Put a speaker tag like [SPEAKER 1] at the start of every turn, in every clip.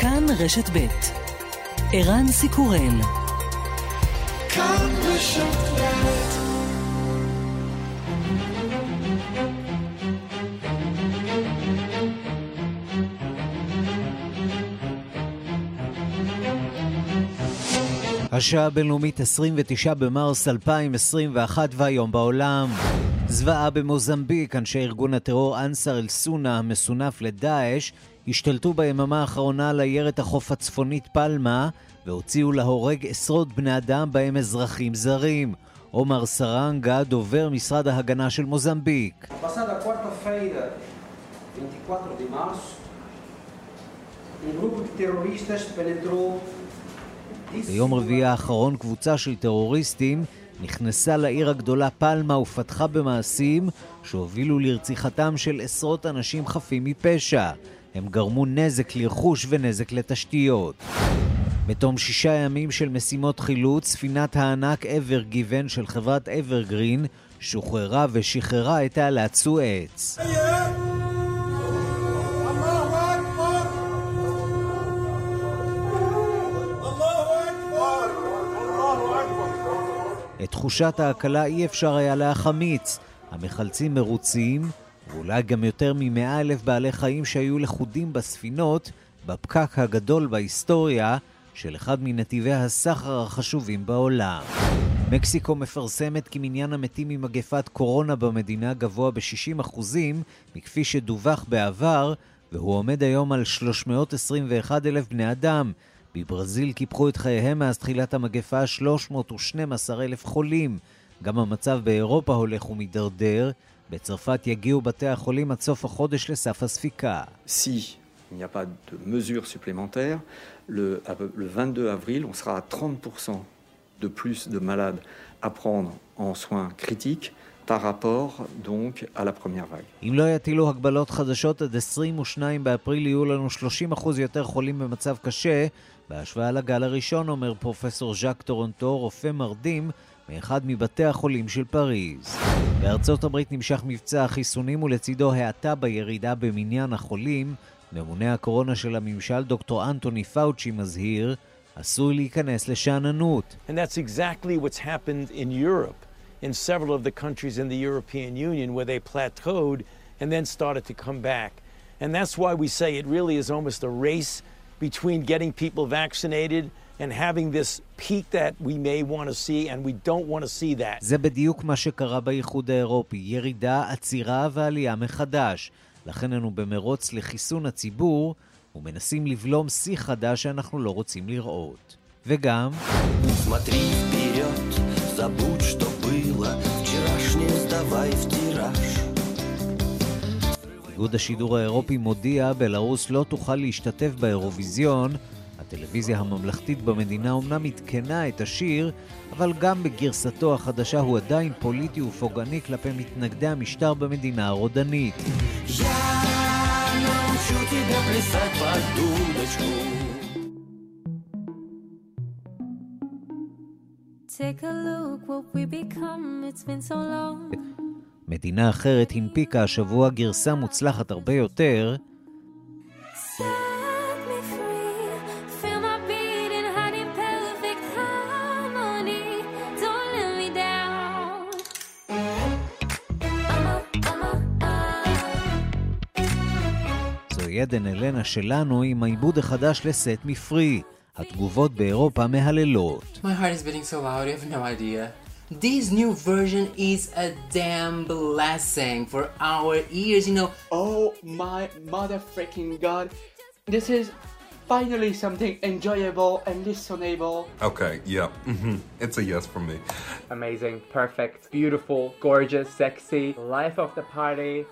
[SPEAKER 1] כאן רשת ב' ערן סיקורל השעה הבינלאומית 29 במרס 2021 והיום בעולם. זוועה במוזמביק, אנשי ארגון הטרור אנסר אל-סונה, המסונף לדאעש, השתלטו ביממה האחרונה על עיירת החוף הצפונית פלמה והוציאו להורג עשרות בני אדם בהם אזרחים זרים. עומר סרנגה, דובר משרד ההגנה של מוזמביק. ביום רביעי האחרון קבוצה של טרוריסטים נכנסה לעיר הגדולה פלמה ופתחה במעשים שהובילו לרציחתם של עשרות אנשים חפים מפשע. הם גרמו נזק לרכוש ונזק לתשתיות. בתום שישה ימים של משימות חילוץ, ספינת הענק אברגייבן של חברת אברגרין שוחררה ושחררה את תעלת סואץ. את תחושת ההקלה אי אפשר היה להחמיץ. המחלצים מרוצים, ואולי גם יותר ממאה אלף בעלי חיים שהיו לכודים בספינות, בפקק הגדול בהיסטוריה של אחד מנתיבי הסחר החשובים בעולם. מקסיקו מפרסמת כי מניין המתים ממגפת קורונה במדינה גבוה ב-60% מכפי שדווח בעבר, והוא עומד היום על 321 אלף בני אדם. בברזיל קיפחו את חייהם מאז תחילת המגפה 312 אלף חולים. גם המצב באירופה הולך ומידרדר. בצרפת יגיעו בתי החולים עד סוף החודש לסף הספיקה.
[SPEAKER 2] Si il n'y a pas de mesures supplémentaires, le, le 22 avril, on sera à 30% de plus de malades à prendre en soins critiques. par rapport donc à la première vague.
[SPEAKER 1] אם לא יטילו הגבלות חדשות עד 22 באפריל יהיו לנו 30% יותר חולים במצב קשה בהשוואה לגל הראשון, אומר פרופסור ז'אק טורונטו, רופא מרדים באחד מבתי החולים של פריז. בארצות הברית נמשך מבצע החיסונים ולצידו האטה בירידה במניין החולים. ממונה הקורונה של הממשל, דוקטור אנטוני פאוצ'י, מזהיר, עשוי להיכנס לשאננות. Exactly really really and having this peak that we may want to see and we don't want to see that. זה בדיוק מה שקרה באיחוד האירופי, ירידה, עצירה ועלייה מחדש. לכן אנו במרוץ לחיסון הציבור ומנסים לבלום שיא חדש שאנחנו לא רוצים לראות. וגם... איגוד השידור האירופי מודיע, בלרוס לא תוכל להשתתף באירוויזיון. הטלוויזיה הממלכתית במדינה אומנם עדכנה את השיר, אבל גם בגרסתו החדשה הוא עדיין פוליטי ופוגעני כלפי מתנגדי המשטר במדינה הרודנית. Take a look what we become, it's been so long. מדינה אחרת הנפיקה השבוע גרסה מוצלחת הרבה יותר, עדן אלנה שלנו עם העיבוד החדש לסט מפרי. התגובות באירופה מהללות. My heart is beating so loud, you have no idea. This new version is a damn blessing for our ears, you know.
[SPEAKER 3] Oh my mother freaking god. This is finally something enjoyable and listenable.
[SPEAKER 4] Okay, yeah. Mm-hmm. It's a yes from me.
[SPEAKER 3] Amazing, perfect, beautiful, gorgeous, sexy, life of the party.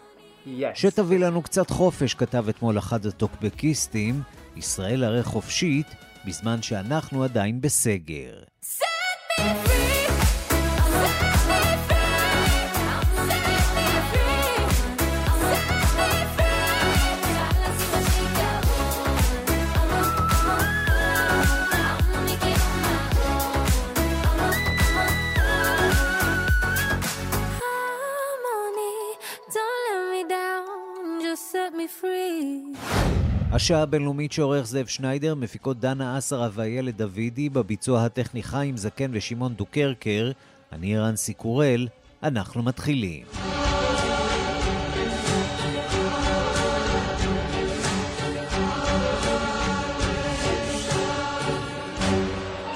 [SPEAKER 3] Yes.
[SPEAKER 1] שתביא לנו קצת חופש, כתב אתמול אחד הטוקבקיסטים, ישראל הרי חופשית, בזמן שאנחנו עדיין בסגר. השעה הבינלאומית שעורך זאב שניידר, מפיקות דנה אסרה ואיילת דוידי, בביצוע הטכני חיים זקן ושמעון דוקרקר, אני רנסי קורל, אנחנו מתחילים.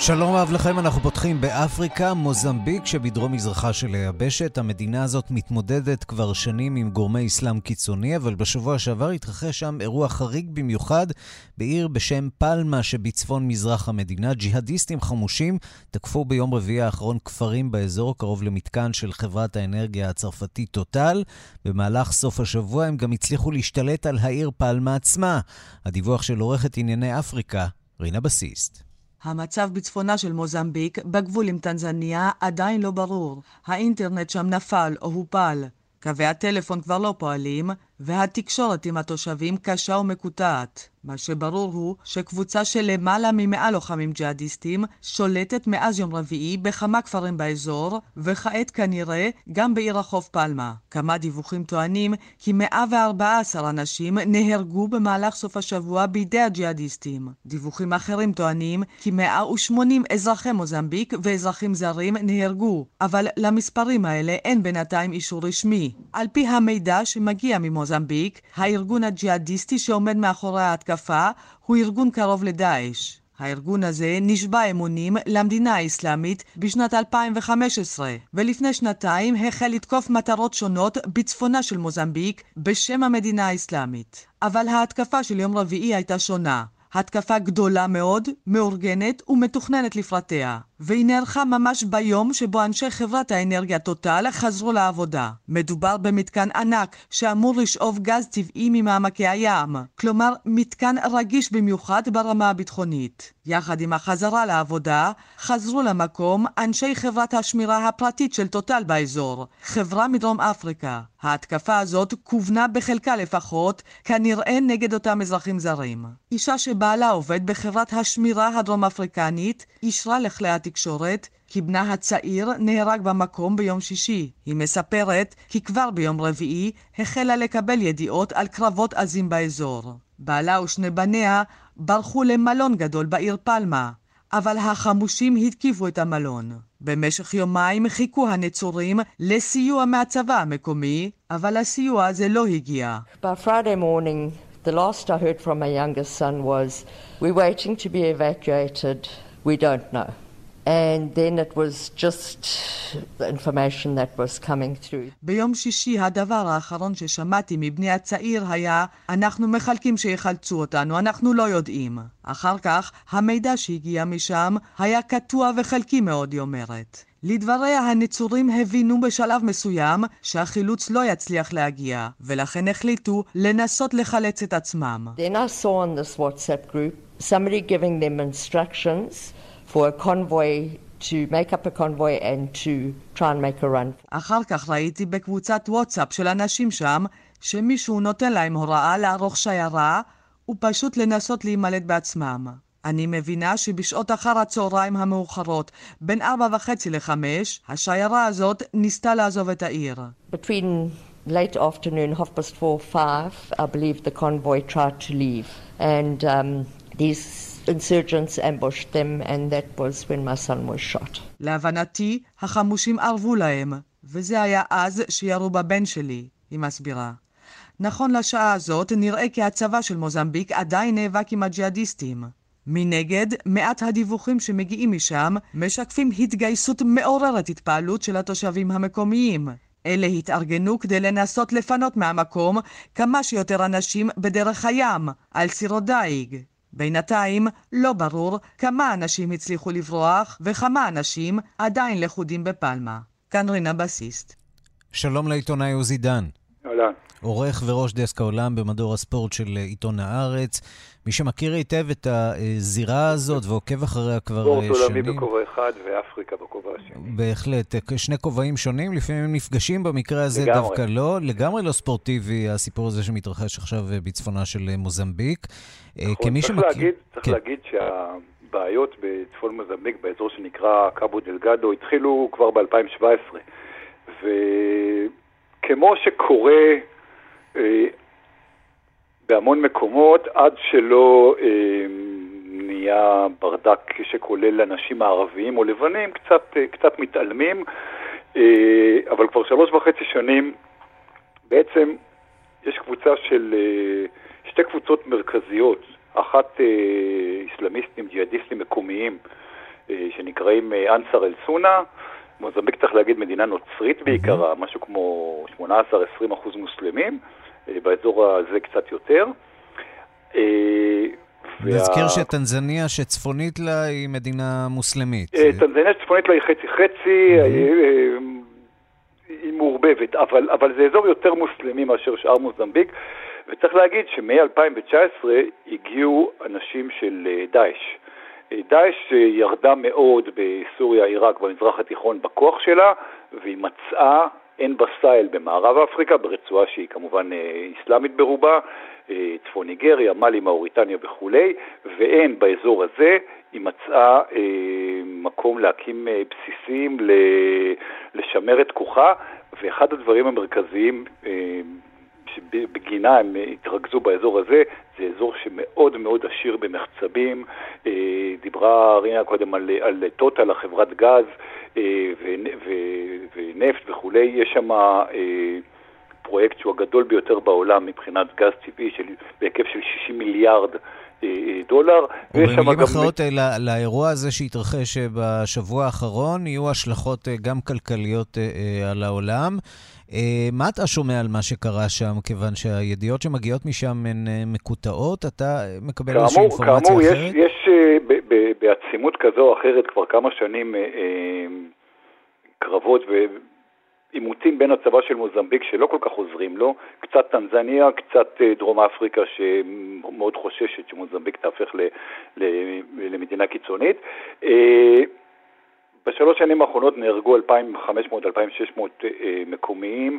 [SPEAKER 1] שלום רב לכם, אנחנו פותחים באפריקה, מוזמביק שבדרום מזרחה של היבשת. המדינה הזאת מתמודדת כבר שנים עם גורמי אסלאם קיצוני, אבל בשבוע שעבר התרחש שם אירוע חריג במיוחד בעיר בשם פלמה שבצפון מזרח המדינה. ג'יהאדיסטים חמושים תקפו ביום רביעי האחרון כפרים באזור קרוב למתקן של חברת האנרגיה הצרפתית טוטל. במהלך סוף השבוע הם גם הצליחו להשתלט על העיר פלמה עצמה. הדיווח של עורכת ענייני אפריקה, רינה בסיסט.
[SPEAKER 5] המצב בצפונה של מוזמביק, בגבול עם טנזניה, עדיין לא ברור. האינטרנט שם נפל או הופל. קווי הטלפון כבר לא פועלים, והתקשורת עם התושבים קשה ומקוטעת. מה שברור הוא שקבוצה של למעלה ממאה לוחמים ג'יהאדיסטים שולטת מאז יום רביעי בכמה כפרים באזור, וכעת כנראה גם בעיר החוף פלמה. כמה דיווחים טוענים כי 114 אנשים נהרגו במהלך סוף השבוע בידי הג'יהאדיסטים. דיווחים אחרים טוענים כי 180 אזרחי מוזמביק ואזרחים זרים נהרגו, אבל למספרים האלה אין בינתיים אישור רשמי. על פי המידע שמגיע ממוזמביק, הארגון הג'יהאדיסטי שעומד מאחורי ההתקפה הוא ארגון קרוב לדאעש. הארגון הזה נשבע אמונים למדינה האסלאמית בשנת 2015, ולפני שנתיים החל לתקוף מטרות שונות בצפונה של מוזמביק בשם המדינה האסלאמית. אבל ההתקפה של יום רביעי הייתה שונה. התקפה גדולה מאוד, מאורגנת ומתוכננת לפרטיה. והיא נערכה ממש ביום שבו אנשי חברת האנרגיה טוטל חזרו לעבודה. מדובר במתקן ענק שאמור לשאוב גז טבעי ממעמקי הים, כלומר מתקן רגיש במיוחד ברמה הביטחונית. יחד עם החזרה לעבודה, חזרו למקום אנשי חברת השמירה הפרטית של טוטל באזור, חברה מדרום אפריקה. ההתקפה הזאת כוונה בחלקה לפחות, כנראה נגד אותם אזרחים זרים. אישה שבעלה עובד בחברת השמירה הדרום אפריקנית, אישרה לכלי התקשורת כי בנה הצעיר נהרג במקום ביום שישי. היא מספרת כי כבר ביום רביעי החלה לקבל ידיעות על קרבות עזים באזור. בעלה ושני בניה ברחו למלון גדול בעיר פלמה, אבל החמושים התקיפו את המלון. במשך יומיים חיכו הנצורים לסיוע מהצבא המקומי, אבל הסיוע הזה לא הגיע.
[SPEAKER 6] We don't know. And then it was just the information that was coming through.
[SPEAKER 5] ביום שישי הדבר האחרון ששמעתי מבני הצעיר היה אנחנו מחלקים שיחלצו אותנו, אנחנו לא יודעים. אחר כך המידע שהגיע משם היה קטוע וחלקי מאוד, היא אומרת. לדבריה הנצורים הבינו בשלב מסוים שהחילוץ לא יצליח להגיע, ולכן החליטו לנסות לחלץ את עצמם.
[SPEAKER 6] Then I saw on this WhatsApp group somebody giving them instructions for a convoy to make up a convoy and to try and make a run.
[SPEAKER 5] אחר כך ראיתי בקבוצת וואטסאפ של אנשים שם, שמישהו נותן להם הוראה לערוך שיירה ופשוט לנסות להימלט בעצמם. אני מבינה שבשעות אחר הצהריים המאוחרות, בין ארבע וחצי לחמש, השיירה הזאת ניסתה לעזוב את העיר.
[SPEAKER 6] Between late afternoon, half past four, five, I believe the convoy tried to leave. And um, these insurgents ambushed them, and that was when my son was shot.
[SPEAKER 5] להבנתי, החמושים ערבו להם, וזה היה אז שירו בבן שלי, היא מסבירה. נכון לשעה הזאת, נראה כי הצבא של מוזמביק עדיין נאבק עם הג'יהאדיסטים. מנגד, מעט הדיווחים שמגיעים משם משקפים התגייסות מעוררת התפעלות של התושבים המקומיים. אלה התארגנו כדי לנסות לפנות מהמקום כמה שיותר אנשים בדרך הים, על סירות דיג. בינתיים לא ברור כמה אנשים הצליחו לברוח וכמה אנשים עדיין לכודים בפלמה. כאן רינה בסיסט.
[SPEAKER 1] שלום לעיתונאי עוזי דן. עורך וראש דסק העולם במדור הספורט של עיתון הארץ. מי שמכיר היטב את הזירה הזאת ועוקב אחריה כבר
[SPEAKER 7] ספורט
[SPEAKER 1] שנים.
[SPEAKER 7] עולמי בכובע אחד ואפריקה בכובע השני.
[SPEAKER 1] בהחלט, שני כובעים שונים, לפעמים נפגשים, במקרה הזה
[SPEAKER 7] לגמרי.
[SPEAKER 1] דווקא לא. לגמרי לא ספורטיבי, הסיפור הזה שמתרחש עכשיו בצפונה של מוזמביק.
[SPEAKER 7] נכון,
[SPEAKER 1] כמי
[SPEAKER 7] צריך
[SPEAKER 1] שמכיר...
[SPEAKER 7] להגיד, צריך
[SPEAKER 1] כן.
[SPEAKER 7] להגיד שהבעיות בצפון מוזמביק, באזור שנקרא קאבו דלגדו, התחילו כבר ב-2017. וכמו שקורה אה, בהמון מקומות, עד שלא אה, נהיה ברדק שכולל אנשים ערביים או לבנים, קצת, אה, קצת מתעלמים, אה, אבל כבר שלוש וחצי שנים בעצם יש קבוצה של, אה, שתי קבוצות מרכזיות, אחת אה, איסלאמיסטים, ג'יהאדיסטים מקומיים, אה, שנקראים אה, אנסר אל-סונה, מוזמביק צריך להגיד מדינה נוצרית בעיקרה, משהו כמו 18-20 אחוז מוסלמים, אה, באזור הזה קצת יותר. אה,
[SPEAKER 1] נזכיר
[SPEAKER 7] וה-
[SPEAKER 1] שטנזניה שצפונית לה היא מדינה מוסלמית.
[SPEAKER 7] אה, טנזניה צפונית לה היא חצי-חצי, אה, היא מעורבבת, אבל, אבל זה אזור יותר מוסלמי מאשר שאר מוזמביק, וצריך להגיד שמ-2019 הגיעו אנשים של דאעש. דאעש ירדה מאוד בסוריה, עיראק, במזרח התיכון בכוח שלה, והיא מצאה עין בסייל במערב אפריקה, ברצועה שהיא כמובן אה, אסלאמית ברובה, אה, צפון ניגריה, מאלי, מאוריטניה וכולי, ואין באזור הזה, היא מצאה אה, מקום להקים אה, בסיסים, ל- לשמר את כוחה, ואחד הדברים המרכזיים אה, שבגינה הם התרכזו באזור הזה, זה אזור שמאוד מאוד עשיר במחצבים. אה, דיברה רינה קודם על, על טוטל, החברת גז אה, ונפט וכולי. יש שם אה, פרויקט שהוא הגדול ביותר בעולם מבחינת גז טבעי של, בהיקף של 60 מיליארד דולר. שם
[SPEAKER 1] ובמילים
[SPEAKER 7] גם-
[SPEAKER 1] אחרות, אה, לא- לאירוע הזה שהתרחש אה, בשבוע האחרון, יהיו השלכות אה, גם כלכליות על העולם. מה אתה שומע על מה שקרה שם, כיוון שהידיעות שמגיעות משם הן מקוטעות? אתה מקבל איזושהי
[SPEAKER 7] כאמור,
[SPEAKER 1] אינפורמציה
[SPEAKER 7] כאמור יש,
[SPEAKER 1] אחרת?
[SPEAKER 7] יש אה, ב- ב- בעצימות כזו או אחרת כבר כמה שנים קרבות ועימותים בין הצבא של מוזמביק שלא כל כך עוזרים לו, קצת טנזניה, קצת אה, דרום אפריקה שמאוד חוששת שמוזמביק תהפך ל, ל, למדינה קיצונית. אה, בשלוש שנים האחרונות נהרגו 2,500-2,600 אה, מקומיים,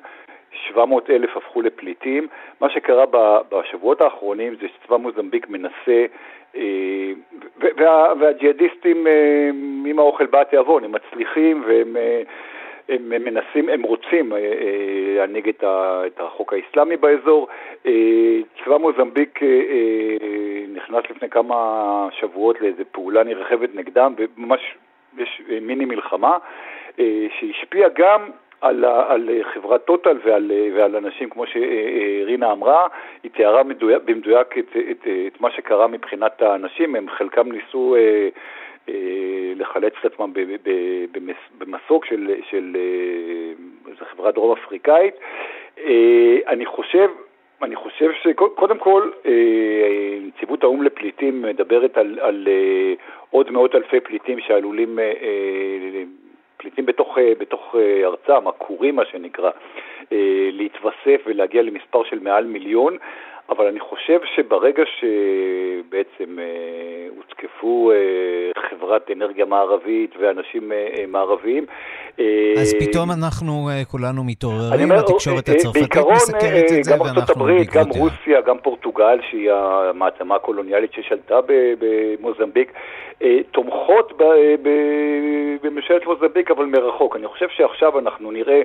[SPEAKER 7] 700 אלף הפכו לפליטים. מה שקרה בשבועות האחרונים זה שצבא מוזמביק מנסה, והג'יהאדיסטים עם האוכל בא התיאבון, הם מצליחים והם הם מנסים, הם רוצים אה, אה, להנהיג את החוק האסלאמי באזור. אה, צבא מוזמביק נכנס לפני כמה שבועות לאיזו פעולה נרחבת נגדם, וממש יש מיני מלחמה, שהשפיעה גם על, על חברת טוטל ועל, ועל אנשים, כמו שרינה אמרה, היא תיארה מדויק, במדויק את, את, את מה שקרה מבחינת האנשים, הם חלקם ניסו אה, לחלץ את עצמם במסוק של, של אה, איזו חברה דרום אפריקאית. אה, אני חושב אני חושב שקודם כל, אה, נציבות האו"ם לפליטים מדברת על, על אה, עוד מאות אלפי פליטים שעלולים, אה, אה, פליטים בתוך, אה, בתוך אה, ארצם, עקורים מה שנקרא, אה, להתווסף ולהגיע למספר של מעל מיליון, אבל אני חושב שברגע שבעצם אה, הותקפו אה, חברת אנרגיה מערבית ואנשים אה, מערביים,
[SPEAKER 1] אז פתאום אנחנו כולנו מתעוררים, התקשורת הצרפתית מסקרת את זה,
[SPEAKER 7] גם ארצות
[SPEAKER 1] ואנחנו
[SPEAKER 7] הברית, גם
[SPEAKER 1] בעקבותיה.
[SPEAKER 7] רוסיה, גם פורטוגל, שהיא המעצמה הקולוניאלית ששלטה במוזמביק, תומכות בממשלת מוזמביק, אבל מרחוק. אני חושב שעכשיו אנחנו נראה...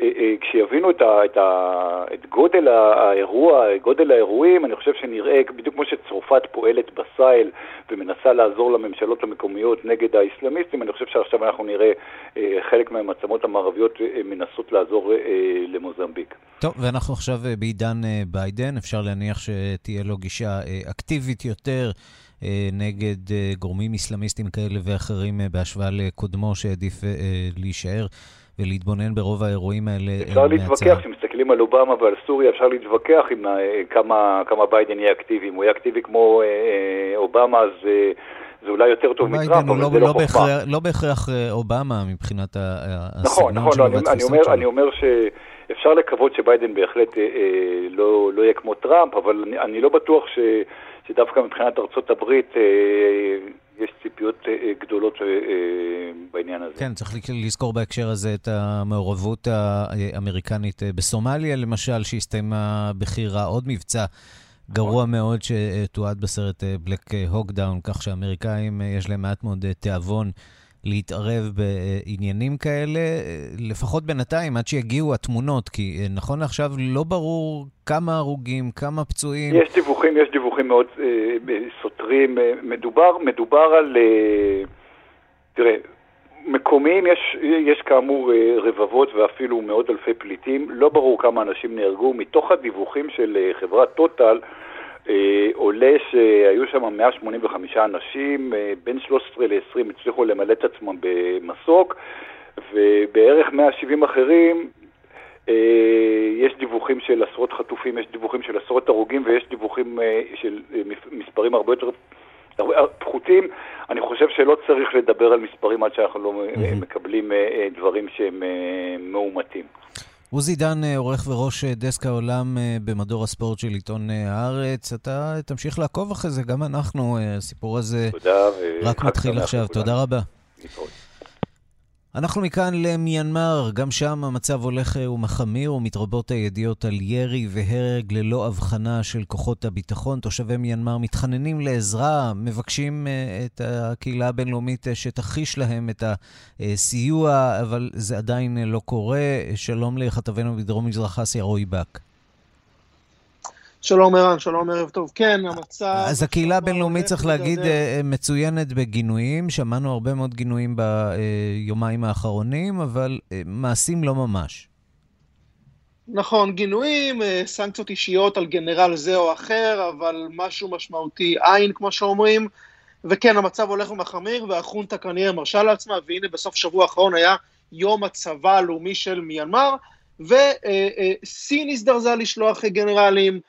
[SPEAKER 7] אה, אה, כשיבינו את, ה, את, ה, את גודל האירוע, גודל האירועים, אני חושב שנראה, בדיוק כמו שצרפת פועלת בסייל ומנסה לעזור לממשלות המקומיות נגד האסלאמיסטים, אני חושב שעכשיו אנחנו נראה אה, חלק מהמעצמות המערביות מנסות לעזור למוזמביק.
[SPEAKER 1] טוב, ואנחנו עכשיו בעידן ביידן, אפשר להניח שתהיה לו גישה אקטיבית יותר נגד אה, גורמים אסלאמיסטים כאלה ואחרים אה, בהשוואה לקודמו שהעדיף אה, אה, להישאר ולהתבונן ברוב האירועים האלה אה,
[SPEAKER 7] אפשר. להתווכח, כשמסתכלים על אובמה ועל סוריה, אפשר להתווכח עם אה, כמה, כמה ביידן יהיה אקטיבי. אם הוא יהיה אקטיבי כמו אה, אה, אובמה, אז אה, זה אולי יותר טוב מטראמפ, אבל
[SPEAKER 1] לא,
[SPEAKER 7] זה לא
[SPEAKER 1] לא,
[SPEAKER 7] חוכמה.
[SPEAKER 1] בהכרח, לא בהכרח אה, אובמה מבחינת
[SPEAKER 7] נכון,
[SPEAKER 1] הסגנון
[SPEAKER 7] נכון,
[SPEAKER 1] שלו
[SPEAKER 7] לא, אני,
[SPEAKER 1] והתפיסות שלו.
[SPEAKER 7] אני אומר שאפשר לקוות שביידן בהחלט אה, אה, לא, לא יהיה כמו טראמפ, אבל אני, אני לא בטוח ש, שדווקא מבחינת ארצות הברית אה, יש ציפיות אה, גדולות אה, בעניין הזה.
[SPEAKER 1] כן, צריך לזכור בהקשר הזה את המעורבות האמריקנית בסומליה, למשל, שהסתיימה בחירה עוד מבצע גרוע מאוד שתועד בסרט בלק הוקדאון, כך שהאמריקאים יש להם מעט מאוד תיאבון להתערב בעניינים כאלה, לפחות בינתיים, עד שיגיעו התמונות, כי נכון לעכשיו לא ברור כמה הרוגים, כמה פצועים.
[SPEAKER 7] יש דיווחים, יש דיווחים מאוד אה, סותרים. מדובר, מדובר על... אה, תראה, מקומיים יש, יש כאמור אה, רבבות ואפילו מאות אלפי פליטים, לא ברור כמה אנשים נהרגו. מתוך הדיווחים של אה, חברת טוטל אה, עולה שהיו שם 185 אנשים, בין 13 ל-20 הצליחו למלא את עצמם במסוק, ובערך 170 אחרים יש דיווחים של עשרות חטופים, יש דיווחים של עשרות הרוגים ויש דיווחים של מספרים הרבה יותר פחותים. אני חושב שלא צריך לדבר על מספרים עד שאנחנו לא. מקבלים אה, אה, דברים שהם מאומתים.
[SPEAKER 1] עוזי דן, עורך וראש דסק העולם במדור הספורט של עיתון הארץ. אתה תמשיך לעקוב אחרי זה, גם אנחנו, הסיפור הזה
[SPEAKER 7] תודה,
[SPEAKER 1] רק מתחיל עכשיו. תודה רבה. להתראות. אנחנו מכאן למיינמר, גם שם המצב הולך ומחמיר ומתרבות הידיעות על ירי והרג ללא הבחנה של כוחות הביטחון. תושבי מיינמר מתחננים לעזרה, מבקשים אה, את הקהילה הבינלאומית אה, שתחיש להם את הסיוע, אבל זה עדיין לא קורה. שלום לכתבנו בדרום מזרח אסיה, רועי באק.
[SPEAKER 8] שלום ערן, שלום ערב טוב. כן, המצב...
[SPEAKER 1] אז הקהילה הבינלאומית, צריך להגיד, אה, מצוינת בגינויים. שמענו הרבה מאוד גינויים ביומיים האחרונים, אבל אה, מעשים לא ממש.
[SPEAKER 8] נכון, גינויים, אה, סנקציות אישיות על גנרל זה או אחר, אבל משהו משמעותי אין, כמו שאומרים. וכן, המצב הולך ומחמיר, והחונטה כנראה מרשה לעצמה, והנה בסוף שבוע האחרון היה יום הצבא הלאומי של מיינמר, וסין הזדרזה לשלוח גנרלים,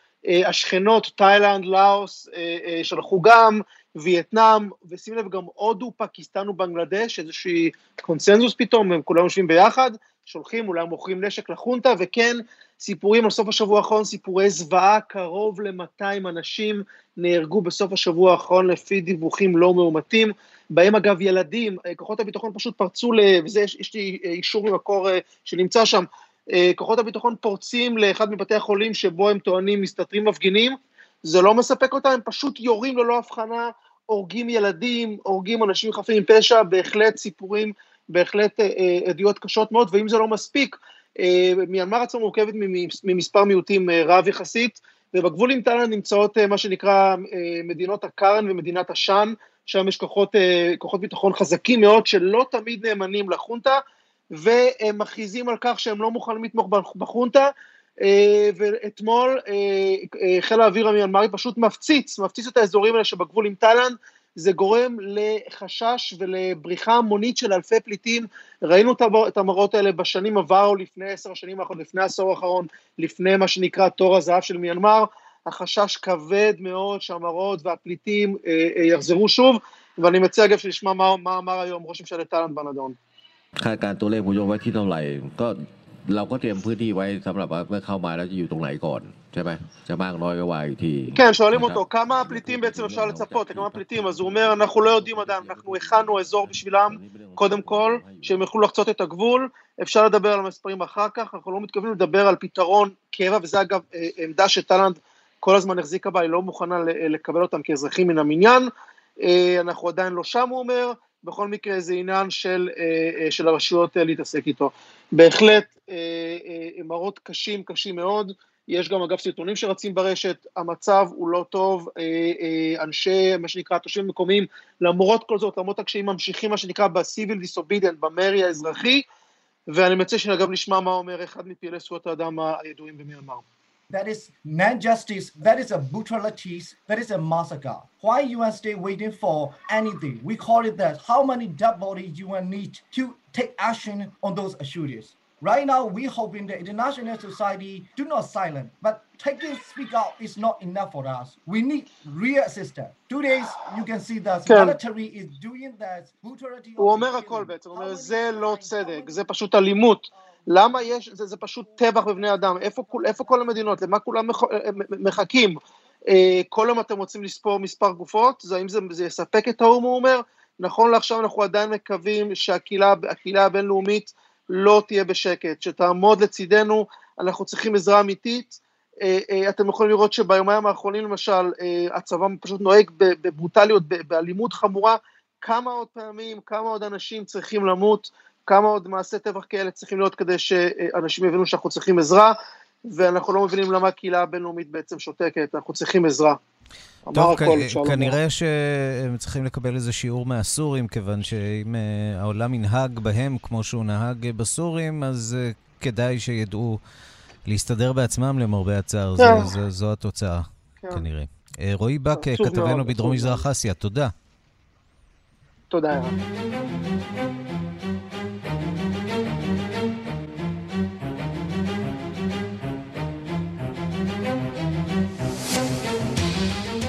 [SPEAKER 8] השכנות, תאילנד, לאוס, אה, אה, שלחו גם, וייטנאם, ושים לב גם הודו, פקיסטן ובנגלדש, איזושהי קונסנזוס פתאום, הם כולם יושבים ביחד, שולחים, אולי מוכרים נשק לחונטה, וכן, סיפורים על סוף השבוע האחרון, סיפורי זוועה, קרוב ל-200 אנשים נהרגו בסוף השבוע האחרון לפי דיווחים לא מאומתים, בהם אגב ילדים, כוחות הביטחון פשוט פרצו. וזה, יש, לי אישור ממקור שנמצא שם, אה, כוחות הביטחון פורצים לאחד מבתי החולים שבו הם טוענים מסתתרים מפגינים, זה לא מספק אותם, הם פשוט יורים ללא הבחנה, הורגים ילדים, הורגים אנשים חפים מפשע, בהחלט סיפורים, בהחלט אה, אה, עדויות קשות מאוד, ואם זה לא מספיק, מיינמר עצמה מורכבת ממספר מיעוטים רב יחסית, ובגבול עם תאילנד נמצאות מה שנקרא מדינות הקארן ומדינת השאן, שם יש כוחות, כוחות ביטחון חזקים מאוד שלא תמיד נאמנים לחונטה, והם מכריזים על כך שהם לא מוכנים לתמוך בחונטה, אה, ואתמול אה, אה, חיל האוויר המיינמרי פשוט מפציץ, מפציץ את האזורים האלה שבגבול עם תאילנד, זה גורם לחשש ולבריחה המונית של אלפי פליטים. ראינו את המראות האלה בשנים עברו, לפני עשר השנים האחרונות, לפני העשור האחרון, לפני מה שנקרא תור הזהב של מיינמר. החשש כבד מאוד שהמראות והפליטים יחזרו שוב, ואני מציע אגב שנשמע מה, מה אמר היום ראש ממשלת תאילנד בנדון.
[SPEAKER 9] คาดการตัวเลขผู้โยงไว้ที่เท่าไหร่ก็เราก็เตรียมพื้นที่ไว้สำหรับว่าเมื่อเข้ามาแล้วจะอยู่ตรงไหนก่อนใช่ไหมจะมากน้อยก็ว่าอีกที
[SPEAKER 8] כן, שואלים אותו, כמה פליטים בעצם אפשר לצפות, כמה פליטים, אז הוא אומר, אנחנו לא יודעים עדיין, אנחנו הכנו אזור בשבילם, קודם כל, שהם יוכלו לחצות את הגבול, אפשר לדבר על המספרים אחר כך, אנחנו לא מתכוונים לדבר על פתרון קבע, וזה אגב עמדה שטלנד כל הזמן החזיקה בה, היא לא מוכנה לקבל אותם כאזרחים מן המניין, אנחנו עדיין לא שם, הוא אומר, בכל מקרה זה עניין של, אה, אה, של הרשויות אה, להתעסק איתו. בהחלט מראות קשים, קשים מאוד, יש גם אגב סרטונים שרצים ברשת, המצב הוא לא טוב, אנשי, מה שנקרא, תושבים מקומיים, למרות כל זאת, למרות הקשיים, ממשיכים מה שנקרא ב-civil disobedient, במרי האזרחי, ואני מציע שאגב נשמע מה אומר אחד מפעילי זכויות האדם הידועים במיינמר.
[SPEAKER 10] That is not justice. That is a brutalities. That is a massacre. Why UN stay waiting for anything? We call it that. How many dead bodies UN need to take action on those shooters? Right now, we hoping the international society do not silent, but taking speak out is not enough for us. We need real assistance. Two days, you can see that כן. military is doing that brutality.
[SPEAKER 8] הוא אומר הכל בעצם, הוא אומר זה לא צדק, זה פשוט אלימות. למה יש, זה, זה פשוט טבח בבני אדם, איפה, איפה כל המדינות, למה כולם מח, מחכים? אה, כל יום אתם רוצים לספור מספר גופות, זה, האם זה, זה יספק את האו"ם, הוא אומר? נכון לעכשיו אנחנו עדיין מקווים שהקהילה הבינלאומית לא תהיה בשקט, שתעמוד לצידנו, אנחנו צריכים עזרה אמיתית. אה, אה, אתם יכולים לראות שביומיים האחרונים למשל, הצבא פשוט נוהג בברוטליות, באלימות חמורה כמה עוד פעמים, כמה עוד אנשים צריכים למות, כמה עוד מעשי טבח כאלה צריכים להיות כדי שאנשים יבינו שאנחנו צריכים עזרה, ואנחנו לא מבינים למה הקהילה הבינלאומית בעצם שותקת, אנחנו צריכים עזרה.
[SPEAKER 1] טוב, כ- כנראה שהם צריכים לקבל איזה שיעור מהסורים, כיוון שאם uh, העולם ינהג בהם כמו שהוא נהג בסורים, אז uh, כדאי שידעו להסתדר בעצמם למרבה הצער, זו, כן. זו, זו התוצאה, כן. כנראה. Uh, רועי בק, כתבנו בדרום מזרח אסיה, תודה.
[SPEAKER 8] תודה.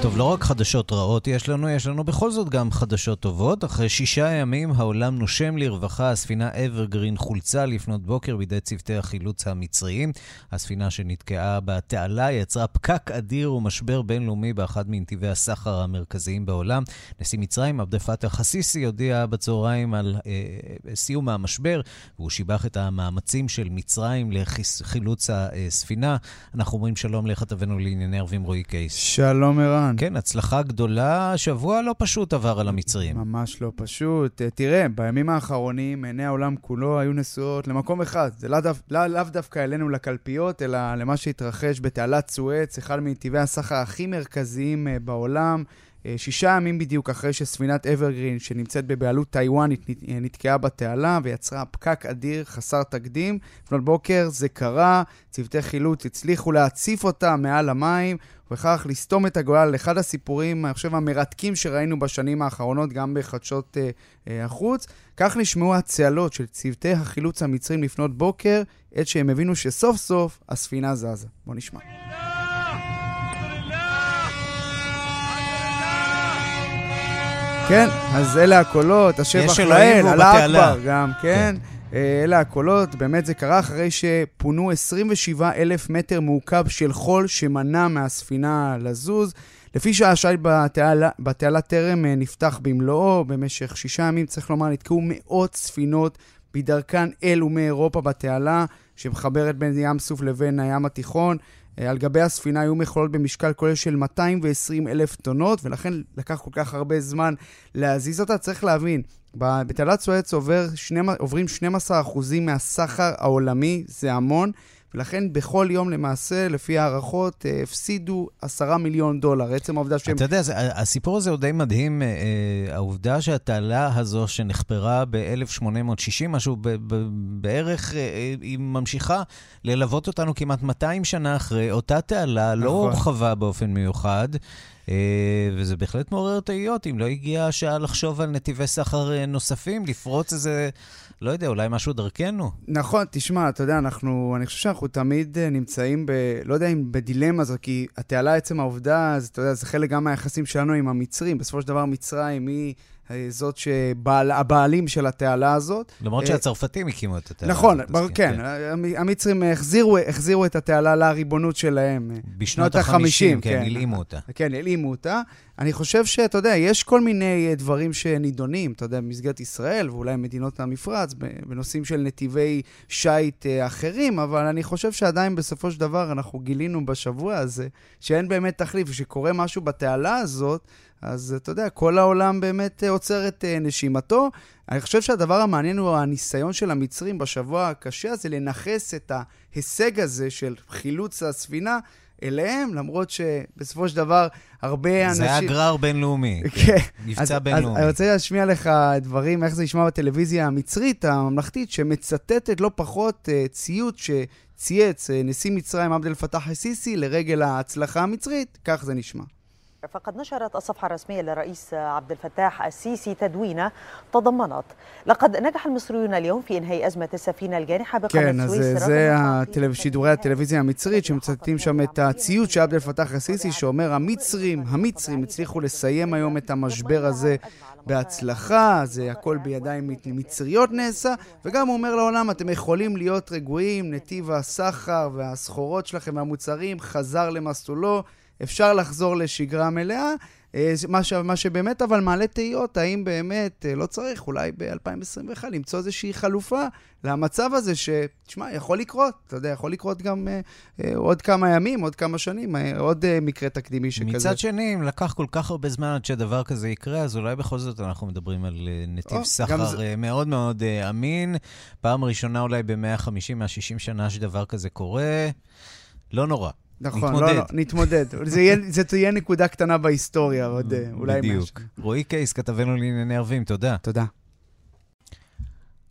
[SPEAKER 1] טוב, לא רק חדשות רעות יש לנו, יש לנו בכל זאת גם חדשות טובות. אחרי שישה ימים העולם נושם לרווחה, הספינה אברגרין חולצה לפנות בוקר בידי צוותי החילוץ המצריים. הספינה שנתקעה בתעלה יצרה פקק אדיר ומשבר בינלאומי באחד מנתיבי הסחר המרכזיים בעולם. נשיא מצרים, עבד אל חסיסי, הודיע בצהריים על אה, סיום המשבר, והוא שיבח את המאמצים של מצרים לחילוץ הספינה. אנחנו אומרים שלום לכתבנו לענייני ערבים רועי קייס.
[SPEAKER 11] שלום ערן.
[SPEAKER 1] כן, הצלחה גדולה, שבוע לא פשוט עבר על המצרים.
[SPEAKER 11] ממש לא פשוט. אה, תראה, בימים האחרונים עיני העולם כולו היו נשואות למקום אחד. זה לאו לא, לא דווקא אלינו לקלפיות, אלא למה שהתרחש בתעלת סואץ, אחד מנתיבי הסחר הכי מרכזיים אה, בעולם. אה, שישה ימים בדיוק אחרי שספינת אברגרין, שנמצאת בבעלות טיוואנית, נתקעה בתעלה ויצרה פקק אדיר חסר תקדים. לפנות בוקר זה קרה, צוותי חילוץ הצליחו להציף אותה מעל המים, ובכך לסתום את הגולל לאחד הסיפורים, אני חושב, המרתקים שראינו בשנים האחרונות, גם בחדשות אה, אה, החוץ. כך נשמעו הצהלות של צוותי החילוץ המצרים לפנות בוקר, עת שהם הבינו שסוף סוף הספינה זזה. בואו נשמע. כן, אז אלה הקולות, השבח לאל, אללה אכבר גם, כן. כן. אה, אלה הקולות, באמת זה קרה אחרי שפונו 27 אלף מטר מעוקב של חול שמנע מהספינה לזוז. לפי בתעלה, בתעלה טרם אה, נפתח במלואו, במשך שישה ימים, צריך לומר, נתקעו מאות ספינות בדרכן אל ומאירופה בתעלה, שמחברת בין ים סוף לבין הים התיכון. אה, על גבי הספינה היו מכולות במשקל כולל של 220 אלף טונות, ולכן לקח כל כך הרבה זמן להזיז אותה. צריך להבין, בתעלת סואץ עובר עוברים 12% מהסחר העולמי, זה המון, ולכן בכל יום למעשה, לפי הערכות, אה, הפסידו 10 מיליון דולר. עצם העובדה שהם...
[SPEAKER 1] אתה יודע, זה, הסיפור הזה הוא די מדהים. אה, אה, העובדה שהתעלה הזו שנחפרה ב-1860, משהו ב- ב- בערך, היא ממשיכה ללוות אותנו כמעט 200 שנה אחרי. אותה תעלה לא נכון. לא הורחבה באופן מיוחד. וזה בהחלט מעורר תהיות, אם לא הגיעה השעה לחשוב על נתיבי סחר נוספים, לפרוץ איזה לא יודע, אולי משהו דרכנו.
[SPEAKER 11] נכון, תשמע, אתה יודע, אנחנו, אני חושב שאנחנו תמיד אה, נמצאים ב... לא יודע אם בדילמה הזו, כי התעלה, עצם העובדה, אז אתה יודע, זה חלק גם מהיחסים שלנו עם המצרים. בסופו של דבר, מצרים היא... אה, זאת שהבעלים של התעלה הזאת.
[SPEAKER 1] למרות אה, שהצרפתים הקימו את התעלה.
[SPEAKER 11] נכון, הזאת, כן, כן. המצרים החזירו, החזירו את התעלה לריבונות שלהם.
[SPEAKER 1] בשנות ה-50, כן, כן, הלאימו אותה.
[SPEAKER 11] כן, הלאימו אותה. אני חושב שאתה יודע, יש כל מיני אה, דברים שנידונים, אתה יודע, במסגרת ישראל ואולי מדינות המפרץ, בנושאים של נתיבי שיט אחרים, אבל אני חושב שעדיין בסופו של דבר אנחנו גילינו בשבוע הזה שאין באמת תחליף, ושקורה משהו בתעלה הזאת, אז אתה יודע, כל העולם באמת אה, עוצר את אה, נשימתו. אני חושב שהדבר המעניין הוא הניסיון של המצרים בשבוע הקשה הזה לנכס את ההישג הזה של חילוץ הספינה אליהם, למרות שבסופו של דבר הרבה אנשים...
[SPEAKER 1] זה היה גרר בינלאומי,
[SPEAKER 11] כן.
[SPEAKER 1] מבצע בינלאומי.
[SPEAKER 11] אז אני רוצה להשמיע לך דברים, איך זה נשמע בטלוויזיה המצרית, הממלכתית, שמצטטת לא פחות uh, ציוץ שצייץ uh, נשיא מצרים עבד אל פתאח א-סיסי לרגל ההצלחה המצרית, כך זה נשמע.
[SPEAKER 12] فقد نشرت الصفحة الرسمية للرئيس عبد الفتاح السيسي تدوينة تضمنت لقد نجح المصريون اليوم في إنهاء أزمة السفينة الجانحة
[SPEAKER 11] בקנט סוויס. כן, אז זה שידורי הטלוויזיה המצרית שמצטטים שם את הציוץ של עבד אל-פתאח א-סיסי שאומר המצרים, המצרים הצליחו לסיים היום את המשבר הזה בהצלחה, זה הכל בידיים מצריות נעשה, וגם הוא אומר לעולם, אתם יכולים להיות רגועים, נתיב הסחר והסחורות שלכם והמוצרים חזר למסלולו. אפשר לחזור לשגרה מלאה. מה, ש, מה שבאמת אבל מעלה תהיות, האם באמת לא צריך אולי ב-2021 למצוא איזושהי חלופה למצב הזה, שתשמע, יכול לקרות, אתה יודע, יכול לקרות גם אה, אה, עוד כמה ימים, עוד כמה שנים, אה, עוד אה, מקרה תקדימי שכזה.
[SPEAKER 1] מצד שני, אם לקח כל כך הרבה זמן עד שדבר כזה יקרה, אז אולי בכל זאת אנחנו מדברים על אה, נתיב או, סחר זה... אה, מאוד מאוד אה, אמין. פעם ראשונה אולי ב-150-160 שנה שדבר כזה קורה. לא נורא.
[SPEAKER 11] נכון, נתמודד. לא, לא, נתמודד. זה, יהיה, זה תהיה נקודה קטנה בהיסטוריה, עוד אה, אולי
[SPEAKER 1] משהו. בדיוק. רועי קייס, כתבנו לענייני ערבים, תודה.
[SPEAKER 11] תודה.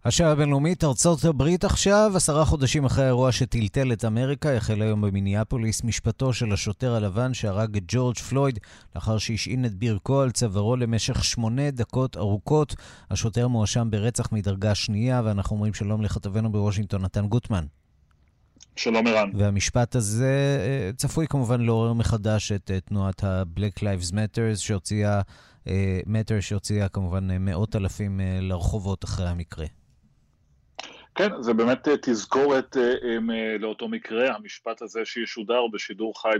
[SPEAKER 1] השעה הבינלאומית, ארצות הברית עכשיו, עשרה חודשים אחרי האירוע שטלטל את אמריקה, החל היום במיניאפוליס משפטו של השוטר הלבן שהרג את ג'ורג' פלויד לאחר שהשעין את ברכו על צווארו למשך שמונה דקות ארוכות. השוטר מואשם ברצח מדרגה שנייה, ואנחנו אומרים שלום לכתבנו בוושינגטון, נתן גוטמן.
[SPEAKER 13] שלום ערן.
[SPEAKER 1] והמשפט הזה אה, צפוי כמובן לעורר מחדש את אה, תנועת ה-Black Lives Matters שהוציאה, אה, Matter שהוציאה כמובן מאות אלפים לרחובות אחרי המקרה.
[SPEAKER 13] כן, זה באמת תזכורת לאותו מקרה, המשפט הזה שישודר בשידור חי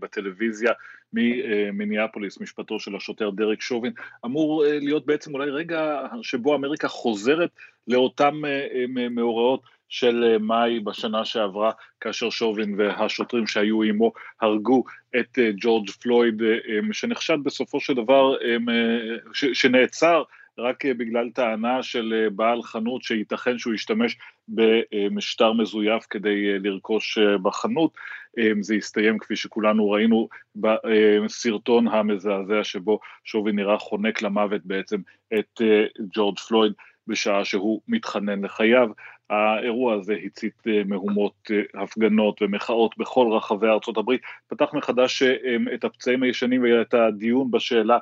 [SPEAKER 13] בטלוויזיה ממיניאפוליס, משפטו של השוטר דרק שובין, אמור להיות בעצם אולי רגע שבו אמריקה חוזרת לאותם מאורעות של מאי בשנה שעברה, כאשר שובין והשוטרים שהיו עמו הרגו את ג'ורג' פלויד, שנחשד בסופו של דבר, שנעצר רק אה, בגלל טענה של אה, בעל חנות שייתכן שהוא ישתמש במשטר מזויף כדי אה, לרכוש בחנות. זה הסתיים כפי שכולנו ראינו בסרטון המזעזע שבו שווי נראה חונק למוות בעצם את ג'ורג' פלויד בשעה שהוא מתחנן לחייו. האירוע הזה הצית מהומות, הפגנות ומחאות בכל רחבי ארצות הברית, פתח מחדש את הפצעים הישנים ואת הדיון בשאלה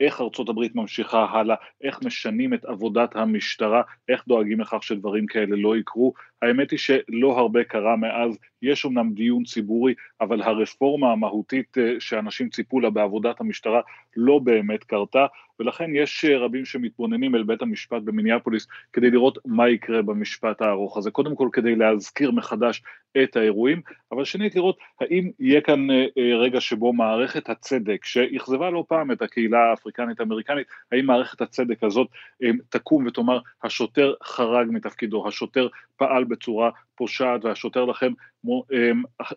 [SPEAKER 13] איך ארצות הברית ממשיכה הלאה, איך משנים את עבודת המשטרה, איך דואגים לכך שדברים כאלה לא יקרו. האמת היא שלא הרבה קרה מאז, יש אמנם דיון ציבורי, אבל הרפורמה המהותית אה, שאנשים ציפו לה בעבודת המשטרה לא באמת קרתה, ולכן יש אה, רבים שמתבוננים אל בית המשפט במיניאפוליס כדי לראות מה יקרה במשפט הארוך הזה. קודם כל כדי להזכיר מחדש את האירועים, אבל שנית לראות האם יהיה כאן אה, רגע שבו מערכת הצדק, שאכזבה לא פעם את הקהילה האפריקנית-אמריקנית, האם מערכת הצדק הזאת תקום ותאמר השוטר חרג מתפקידו, השוטר פעל בצורה פושעת והשוטר לכם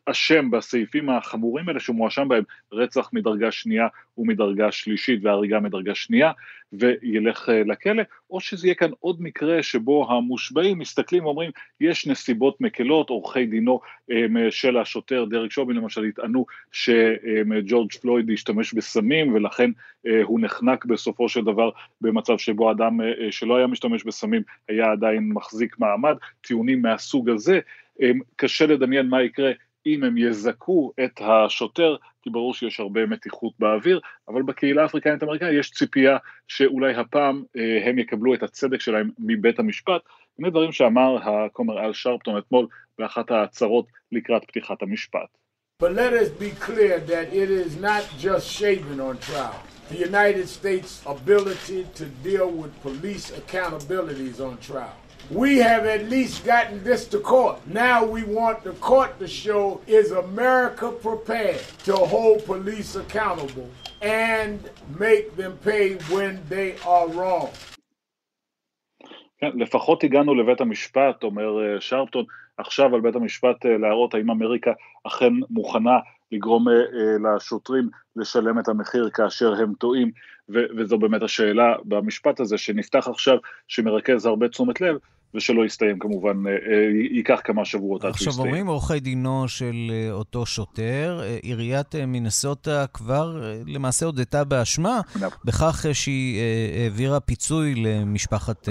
[SPEAKER 13] אשם בסעיפים החמורים האלה שהוא מואשם בהם, רצח מדרגה שנייה ומדרגה שלישית והריגה מדרגה שנייה, וילך אה, לכלא, או שזה יהיה כאן עוד מקרה שבו המושבעים מסתכלים ואומרים, יש נסיבות מקלות, עורכי דינו אמ, של השוטר דרק שובין למשל יטענו שג'ורג' פלויד השתמש בסמים ולכן אה, הוא נחנק בסופו של דבר במצב שבו אדם אה, שלא היה משתמש בסמים היה עדיין מחזיק מעמד, טיעונים מהסוג הזה, קשה לדמיין מה יקרה אם הם יזכו את השוטר, כי ברור שיש הרבה מתיחות באוויר, אבל בקהילה האפריקנית אמריקאית יש ציפייה שאולי הפעם אה, הם יקבלו את הצדק שלהם מבית המשפט. הנה דברים שאמר הכומר אל שרפטון אתמול באחת ההצהרות לקראת פתיחת המשפט. But let us be clear that it is not just Shaven on trial. The United States' ability to deal with police accountability is on trial. We have at least gotten this to court. Now we want the court to show is America prepared to hold police accountable and make them pay when they are wrong. כן, לפחות הגענו לבית המשפט, אומר שרפטון, עכשיו על בית המשפט להראות האם אמריקה אכן מוכנה לגרום לשוטרים לשלם את המחיר כאשר הם טועים, וזו באמת השאלה במשפט הזה שנפתח עכשיו, שמרכז הרבה תשומת לב, ושלא יסתיים כמובן, אה, אה, ייקח כמה שבועות עד
[SPEAKER 1] שיסתיים. עכשיו אומרים עורכי דינו של אה, אותו שוטר, עיריית מינסוטה כבר למעשה הודתה באשמה בכך שהיא העבירה פיצוי למשפחת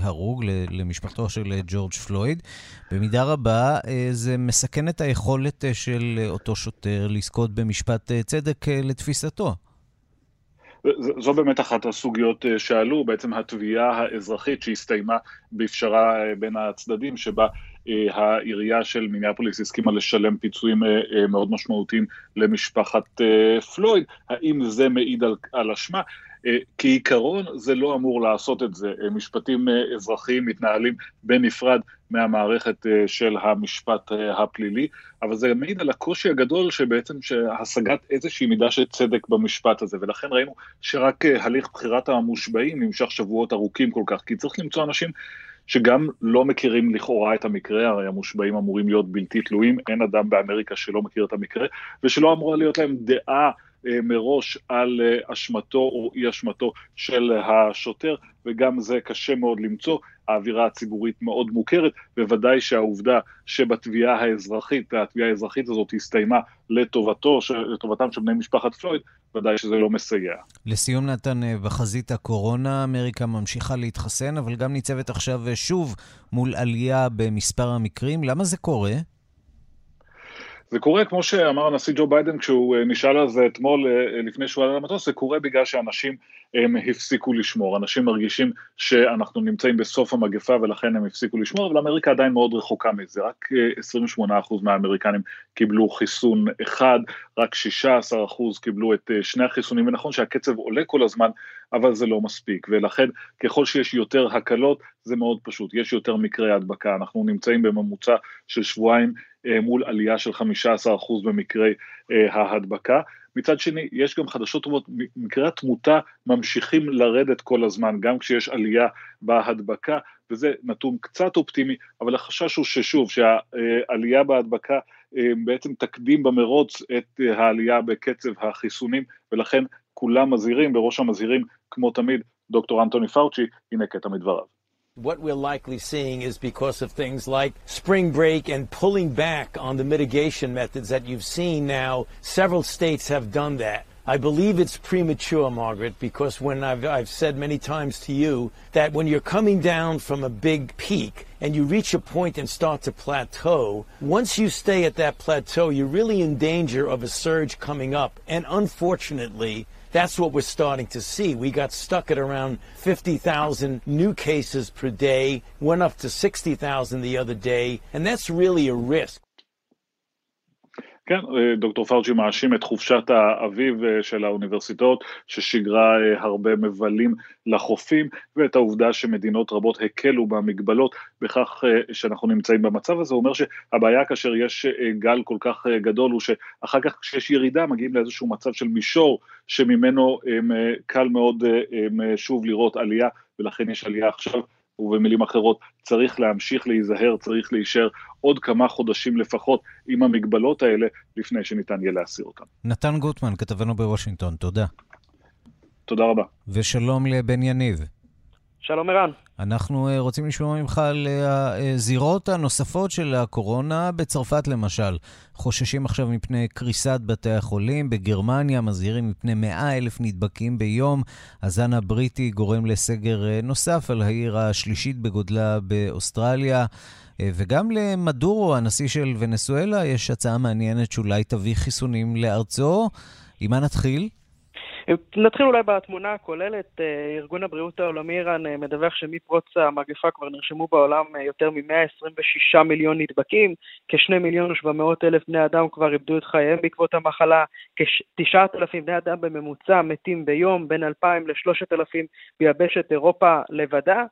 [SPEAKER 1] ההרוג, למשפחתו של ג'ורג' פלויד. במידה רבה זה מסכן את היכולת של אותו שוטר לזכות במשפט צדק לתפיסתו.
[SPEAKER 13] זו באמת אחת הסוגיות אה, שעלו, בעצם התביעה האזרחית שהסתיימה בפשרה אה, בין הצדדים, שבה אה, העירייה של מיניאפוליס הסכימה לשלם פיצויים מאוד משמעותיים למשפחת פלויד. האם זה מעיד על, על אשמה? כעיקרון זה לא אמור לעשות את זה. משפטים אזרחיים מתנהלים בנפרד מהמערכת של המשפט הפלילי, אבל זה מעיד על הקושי הגדול שבעצם השגת איזושהי מידה של צדק במשפט הזה, ולכן ראינו שרק הליך בחירת המושבעים נמשך שבועות ארוכים כל כך, כי צריך למצוא אנשים שגם לא מכירים לכאורה את המקרה, הרי המושבעים אמורים להיות בלתי תלויים, אין אדם באמריקה שלא מכיר את המקרה, ושלא אמורה להיות להם דעה אה, מראש על אה, אשמתו או אי אשמתו של השוטר, וגם זה קשה מאוד למצוא. האווירה הציבורית מאוד מוכרת, בוודאי שהעובדה שבתביעה האזרחית, התביעה האזרחית הזאת הסתיימה לטובתו, לטובתם של בני משפחת פלויד, ודאי שזה לא מסייע.
[SPEAKER 1] לסיום, נתן, אה, בחזית הקורונה, אמריקה ממשיכה להתחסן, אבל גם ניצבת עכשיו שוב מול עלייה במספר המקרים. למה זה קורה?
[SPEAKER 13] זה קורה, כמו שאמר הנשיא ג'ו ביידן כשהוא אה, נשאל על זה אתמול אה, לפני שהוא עלה למטוס, זה קורה בגלל שאנשים הם הפסיקו לשמור. אנשים מרגישים שאנחנו נמצאים בסוף המגפה ולכן הם הפסיקו לשמור, אבל אמריקה עדיין מאוד רחוקה מזה. רק 28% אה, מהאמריקנים קיבלו חיסון אחד, רק 16% קיבלו את שני החיסונים, ונכון שהקצב עולה כל הזמן, אבל זה לא מספיק, ולכן ככל שיש יותר הקלות, זה מאוד פשוט, יש יותר מקרי הדבקה, אנחנו נמצאים בממוצע של שבועיים אה, מול עלייה של 15% במקרי אה, ההדבקה. מצד שני, יש גם חדשות טובות, מקרי התמותה ממשיכים לרדת כל הזמן, גם כשיש עלייה בהדבקה, וזה נתון קצת אופטימי, אבל החשש הוא ששוב, שהעלייה בהדבקה אה, בעצם תקדים במרוץ את העלייה בקצב החיסונים, ולכן כולם מזהירים, בראש המזהירים, כמו תמיד, דוקטור אנטוני פאוצ'י, הנה קטע מדבריו.
[SPEAKER 14] What we're likely seeing is because of things like spring break and pulling back on the mitigation methods that you've seen now. Several states have done that. I believe it's premature, Margaret, because when I've, I've said many times to you that when you're coming down from a big peak and you reach a point and start to plateau, once you stay at that plateau, you're really in danger of a surge coming up. And unfortunately, that's what we're starting to see. We got stuck at around 50,000 new cases per day, went up to 60,000 the other day, and that's really a risk.
[SPEAKER 13] כן, אה, דוקטור פאוצ'י מאשים את חופשת האביב אה, של האוניברסיטאות ששיגרה אה, הרבה מבלים לחופים ואת העובדה שמדינות רבות הקלו במגבלות בכך שאנחנו נמצאים במצב הזה, הוא אומר שהבעיה כאשר יש גל כל כך גדול הוא שאחר כך כשיש ירידה מגיעים לאיזשהו מצב של מישור שממנו קל מאוד שוב לראות עלייה ולכן יש עלייה עכשיו ובמילים אחרות, צריך להמשיך להיזהר, צריך להישאר עוד כמה חודשים לפחות עם המגבלות האלה, לפני שניתן יהיה להסיר אותן.
[SPEAKER 1] נתן גוטמן, כתבנו בוושינגטון, תודה.
[SPEAKER 13] תודה רבה.
[SPEAKER 1] ושלום לבן יניב.
[SPEAKER 15] שלום ערן.
[SPEAKER 1] אנחנו אה, רוצים לשמוע ממך על אה, הזירות הנוספות של הקורונה, בצרפת למשל. חוששים עכשיו מפני קריסת בתי החולים, בגרמניה מזהירים מפני 100 אלף נדבקים ביום. הזן הבריטי גורם לסגר אה, נוסף על העיר השלישית בגודלה באוסטרליה. וגם למדורו, הנשיא של ונסואלה, יש הצעה מעניינת שאולי תביא חיסונים לארצו. עם מה נתחיל?
[SPEAKER 15] נתחיל אולי בתמונה הכוללת. אה, ארגון הבריאות העולמי איראן אה, מדווח שמפרוץ המגפה כבר נרשמו בעולם אה, יותר מ-126 מיליון נדבקים, כ-2 מיליון ו-700 אלף בני אדם כבר איבדו את חייהם בעקבות המחלה, כ-9,000 בני אדם בממוצע מתים ביום, בין 2,000 ל-3,000 ביבשת אירופה לבדה.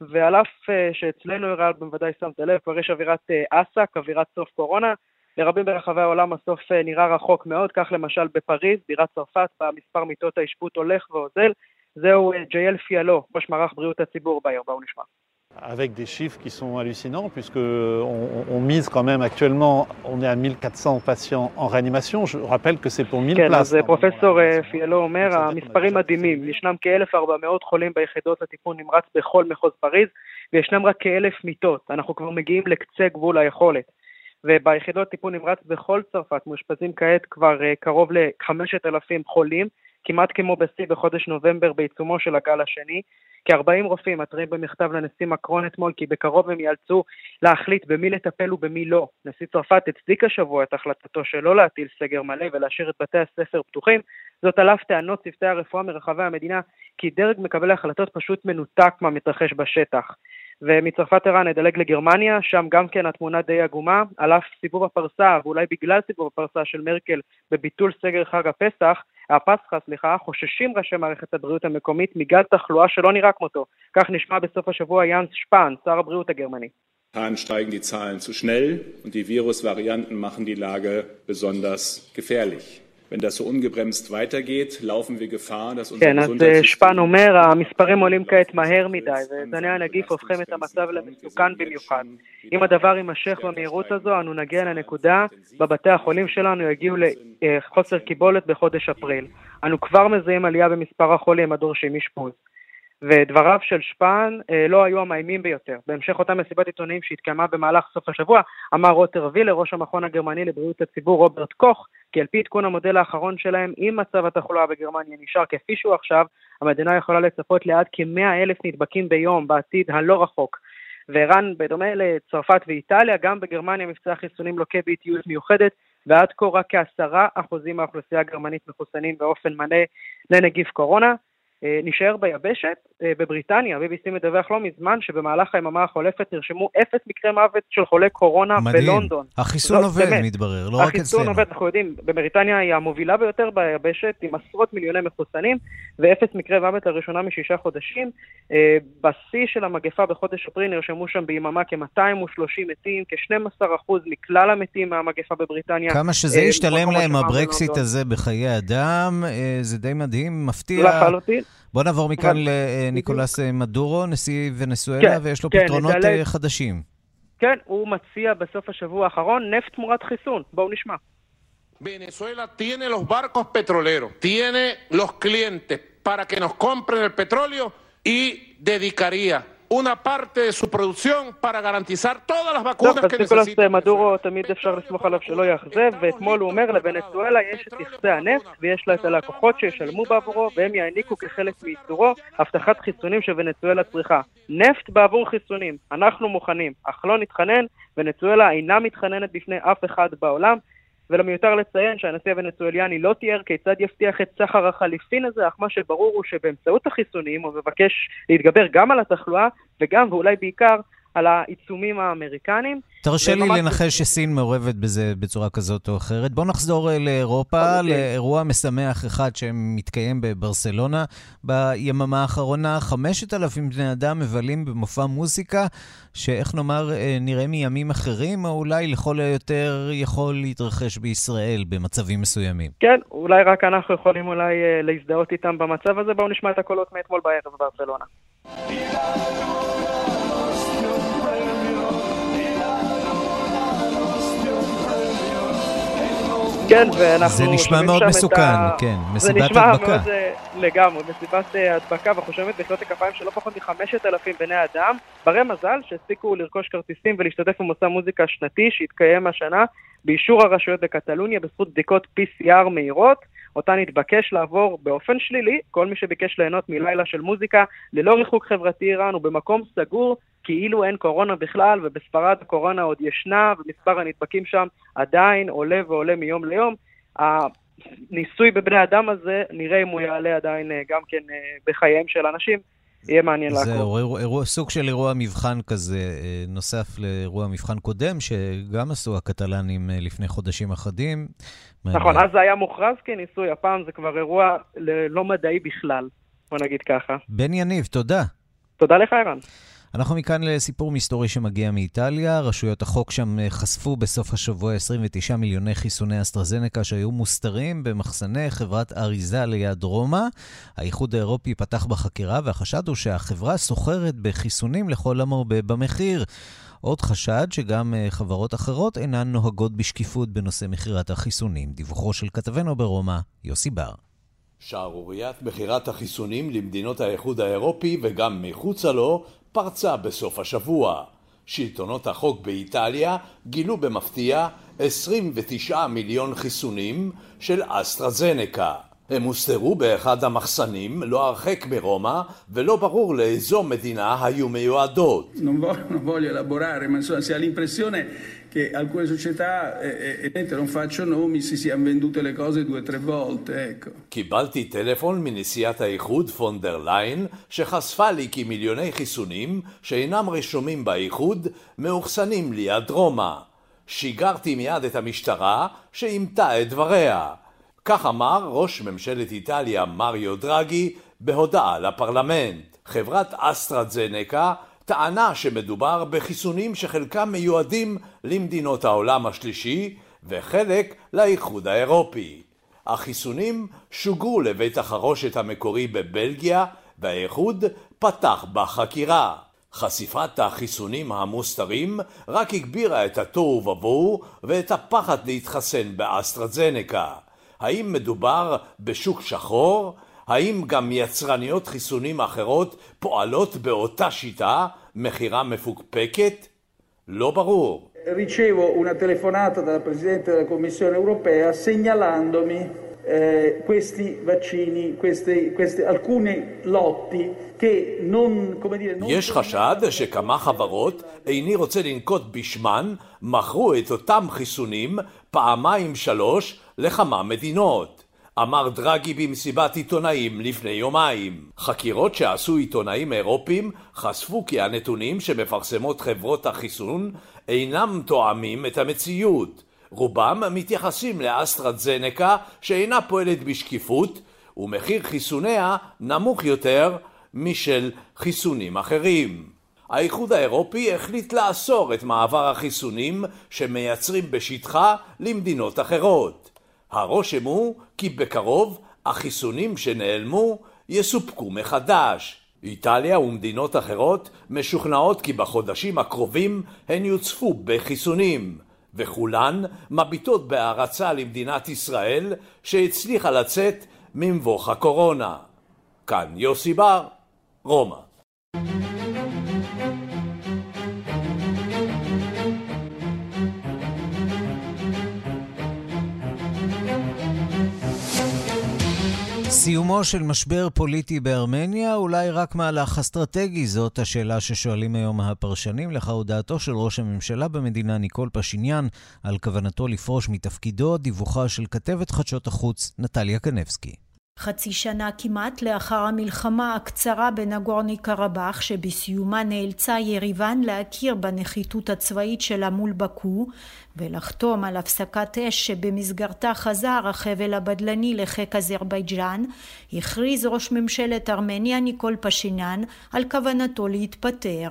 [SPEAKER 15] ועל אף שאצלנו, איראן, בוודאי שמת לב, כבר יש אווירת אס"ק, אווירת סוף קורונה, לרבים ברחבי העולם הסוף אה, נראה רחוק מאוד, כך למשל בפריז, בירת צרפת, בה מספר מיטות האשפוט הולך ואוזל. זהו אה, ג'ייל פיאלו, ראש מערך בריאות הציבור בעיר, בואו נשמע.
[SPEAKER 16] avec des chiffres qui sont hallucinants, puisqu'on on mise quand même actuellement, on est à 1400 patients en réanimation. Je rappelle que c'est pour 1000
[SPEAKER 15] כן,
[SPEAKER 16] places.
[SPEAKER 15] כן, אז פרופסור פיאלו אומר, המספרים מדהימים. ישנם כ-1,400 חולים ביחידות לטיפול נמרץ בכל מחוז פריז, וישנם רק כ-1,000 מיטות. אנחנו כבר מגיעים לקצה גבול היכולת. וביחידות טיפול נמרץ בכל צרפת מאושפזים כעת כבר uh, קרוב ל-5,000 חולים, כמעט כמו בשיא בחודש נובמבר בעיצומו של הגל השני. כ-40 רופאים מתריעים במכתב לנשיא מקרון אתמול כי בקרוב הם ייאלצו להחליט במי לטפל ובמי לא. נשיא צרפת הצדיק השבוע את החלטתו שלא להטיל סגר מלא ולהשאיר את בתי הספר פתוחים, זאת על אף טענות צוותי הרפואה מרחבי המדינה כי דרג מקבלי החלטות פשוט מנותק מהמתרחש בשטח. ומצרפת ערן נדלג לגרמניה, שם גם כן התמונה די עגומה, על אף סיבוב הפרסה, ואולי בגלל סיבוב הפרסה של מרקל בביטול סגר חג הפסח, הפסחא, סליחה, חוששים ראשי מערכת הבריאות המקומית מגל תחלואה שלא נראה כמותו. כך נשמע בסוף השבוע יאנס שפן, שר הבריאות הגרמני.
[SPEAKER 17] Momentan steigen die Zahlen zu schnell und die Virusvarianten machen die Lage besonders. Wenn das so ungebremst weitergeht, laufen wir Gefahr, dass unser
[SPEAKER 15] כן, אז שפן אומר, המספרים עולים כעת מהר מדי, וזני הנגיף הופכים את המצב למסוכן במיוחד. אם הדבר יימשך במהירות הזו, אנו נגיע לנקודה בה בתי החולים שלנו יגיעו לחוסר קיבולת בחודש אפריל. אנו כבר מזהים עלייה במספר החולים הדורשים אשפוז. ודבריו של שפן אה, לא היו המאיימים ביותר. בהמשך אותה מסיבת עיתונאים שהתקיימה במהלך סוף השבוע, אמר רוטר וילר, ראש המכון הגרמני לבריאות הציבור רוברט קוך, כי על פי עדכון המודל האחרון שלהם, אם מצב התחלואה בגרמניה נשאר כפי שהוא עכשיו, המדינה יכולה לצפות לעד כ-100 אלף נדבקים ביום בעתיד הלא רחוק. וערן, בדומה לצרפת ואיטליה, גם בגרמניה מבצע החיסונים לוקה באיטיות מיוחדת, ועד כה רק כעשרה אחוזים מהאוכלוסייה הגרמנית מחוסנים באופן מלא לנגיף קורונה. אה, נשאר ביבשת. אה, בבריטניה, BBC מדווח לא מזמן שבמהלך היממה החולפת נרשמו אפס מקרי מוות של חולי קורונה
[SPEAKER 1] מדהים.
[SPEAKER 15] בלונדון.
[SPEAKER 1] החיסון לא, עובד, באמת. מתברר, לא רק אצלנו.
[SPEAKER 15] החיסון עובד, אנחנו יודעים, בבריטניה היא המובילה ביותר ביבשת, עם עשרות מיליוני מחוסנים, ואפס מקרי מוות לראשונה משישה חודשים. אה, בשיא של המגפה בחודש אפריל נרשמו שם ביממה כ-230 מתים, כ-12% מכלל המתים מהמגפה בבריטניה.
[SPEAKER 1] כמה שזה ישתלם להם הברקסיט הזה בחיי אדם, זה די מדהים, מפתיע.
[SPEAKER 15] לחלוטין.
[SPEAKER 1] בוא נעבור מכאן לניקולס מדורו, נשיא ונצואלה, כן, ויש לו כן, פתרונות נדלג... חדשים.
[SPEAKER 15] כן, הוא מציע בסוף השבוע האחרון נפט תמורת חיסון. בואו נשמע.
[SPEAKER 18] Venezuela tiene los barcos petroleros, tiene los clientes para que nos compren el petróleo y dedicaría una parte de su producción para garantizar todas las vacunas que necesitan.
[SPEAKER 15] מדורו תמיד אפשר לסמוך עליו שלא יאכזב, ואתמול הוא אומר לוונצואלה יש את יחסי הנפט ויש לה את הלקוחות שישלמו בעבורו והם יעניקו כחלק מייצורו הבטחת חיסונים שוונצואלה צריכה. נפט בעבור חיסונים, אנחנו מוכנים, אך לא נתחנן, ונצואלה אינה מתחננת בפני אף אחד בעולם. ולמיותר לציין שהנשיא הוונצואליאני לא תיאר כיצד יבטיח את סחר החליפין הזה, אך מה שברור הוא שבאמצעות החיסונים הוא מבקש להתגבר גם על התחלואה וגם, ואולי בעיקר, על העיצומים האמריקניים.
[SPEAKER 1] תרשה לי לנחש שסין מעורבת בזה בצורה כזאת או אחרת. בואו נחזור לאירופה, לאירוע משמח אחד שמתקיים בברסלונה ביממה האחרונה. 5,000 בני אדם מבלים במופע מוזיקה, שאיך נאמר, אה, נראה מימים אחרים, או אולי לכל היותר יכול להתרחש בישראל במצבים מסוימים.
[SPEAKER 15] כן, אולי רק אנחנו יכולים אולי אה, להזדהות איתם במצב הזה. בואו נשמע את הקולות מאתמול בערב בברסלונה. כן, ואנחנו...
[SPEAKER 1] זה נשמע מאוד מסוכן, ה... כן, מסיבת הדבקה.
[SPEAKER 15] זה נשמע מאוד אה, לגמרי, מסיבת אה, הדבקה, ואנחנו שומעים את מחיאות הכפיים של לא פחות מחמשת אלפים בני אדם, ברי מזל שהספיקו לרכוש כרטיסים ולהשתתף במוצא מוזיקה שנתי שהתקיים השנה באישור הרשויות בקטלוניה בזכות בדיקות PCR מהירות. אותה נתבקש לעבור באופן שלילי, כל מי שביקש ליהנות מלילה של מוזיקה ללא ריחוק חברתי איראן ובמקום סגור כאילו אין קורונה בכלל, ובספרד הקורונה עוד ישנה, ומספר הנדבקים שם עדיין עולה ועולה מיום ליום. הניסוי בבני אדם הזה, נראה אם הוא יעלה עדיין אה, גם כן אה, בחייהם של אנשים. יהיה מעניין לעקוב.
[SPEAKER 1] זהו, אירוע, אירוע, סוג של אירוע מבחן כזה, אה, נוסף לאירוע מבחן קודם, שגם עשו הקטלנים לפני חודשים אחדים.
[SPEAKER 15] נכון, אז זה היה מוכרז כניסוי, הפעם זה כבר אירוע לא מדעי בכלל, בוא נגיד ככה.
[SPEAKER 1] בן יניב, תודה.
[SPEAKER 15] תודה לך, ערן.
[SPEAKER 1] אנחנו מכאן לסיפור מסתורי שמגיע מאיטליה. רשויות החוק שם אה, חשפו בסוף השבוע 29 מיליוני חיסוני אסטרזנקה שהיו מוסתרים במחסני חברת אריזה ליד רומא. האיחוד האירופי פתח בחקירה, והחשד הוא שהחברה סוחרת בחיסונים לכל המרבה במחיר. עוד חשד שגם אה, חברות אחרות אינן נוהגות בשקיפות בנושא מכירת החיסונים. דיווחו של כתבנו ברומא, יוסי בר.
[SPEAKER 19] שערוריית מכירת החיסונים למדינות האיחוד האירופי וגם מחוצה לו פרצה בסוף השבוע. שלטונות החוק באיטליה גילו במפתיע 29 מיליון חיסונים של אסטרזנקה. הם הוסתרו באחד המחסנים, לא הרחק מרומא, ולא ברור לאיזו מדינה היו מיועדות.
[SPEAKER 20] che alcune società, eh, eh, non faccio nomi, si siano vendute le cose due o tre volte, ecco.
[SPEAKER 19] קיבלתי טלפון מנשיאת האיחוד פון דר ליין, שחשפה לי כי מיליוני חיסונים שאינם רשומים באיחוד מאוחסנים ליד רומא. שיגרתי מיד את המשטרה, שאימתה את דבריה. כך אמר ראש ממשלת איטליה מריו דרגי בהודעה לפרלמנט. חברת אסטרזנקה טענה שמדובר בחיסונים שחלקם מיועדים למדינות העולם השלישי וחלק לאיחוד האירופי. החיסונים שוגרו לבית החרושת המקורי בבלגיה והאיחוד פתח בחקירה. חשיפת החיסונים המוסתרים רק הגבירה את התוהו ובוהו ואת הפחד להתחסן באסטרזנקה. האם מדובר בשוק שחור? האם גם יצרניות חיסונים אחרות פועלות באותה שיטה, מכירה מפוקפקת? לא ברור.
[SPEAKER 20] Ricevo una telefonata dal Presidente della Commissione europea segnalandomi eh, questi vaccini, questi, questi, alcuni lotti che non, come dire, non...
[SPEAKER 19] יש חשד שכמה חברות, איני רוצה לנקוט בשמן, מכרו את אותם חיסונים פעמיים שלוש לכמה מדינות. אמר דרגי במסיבת עיתונאים לפני יומיים. חקירות שעשו עיתונאים אירופים חשפו כי הנתונים שמפרסמות חברות החיסון אינם תואמים את המציאות. רובם מתייחסים לאסטרזנקה שאינה פועלת בשקיפות ומחיר חיסוניה נמוך יותר משל חיסונים אחרים. האיחוד האירופי החליט לאסור את מעבר החיסונים שמייצרים בשטחה למדינות אחרות. הרושם הוא כי בקרוב החיסונים שנעלמו יסופקו מחדש. איטליה ומדינות אחרות משוכנעות כי בחודשים הקרובים הן יוצפו בחיסונים, וכולן מביטות בהערצה למדינת ישראל שהצליחה לצאת ממבוך הקורונה. כאן יוסי בר, רומא.
[SPEAKER 1] סיומו של משבר פוליטי בארמניה, אולי רק מהלך אסטרטגי? זאת השאלה ששואלים היום הפרשנים, לאחר הודעתו של ראש הממשלה במדינה ניקול פשיניאן על כוונתו לפרוש מתפקידו, דיווחה של כתבת חדשות החוץ נטליה קנבסקי.
[SPEAKER 21] חצי שנה כמעט לאחר המלחמה הקצרה בנגורני קרבאח שבסיומה נאלצה יריבן להכיר בנחיתות הצבאית שלה מול בקו ולחתום על הפסקת אש שבמסגרתה חזר החבל הבדלני לחיק אזרבייג'אן, הכריז ראש ממשלת ארמניה ניקול פשיניאן על כוונתו להתפטר.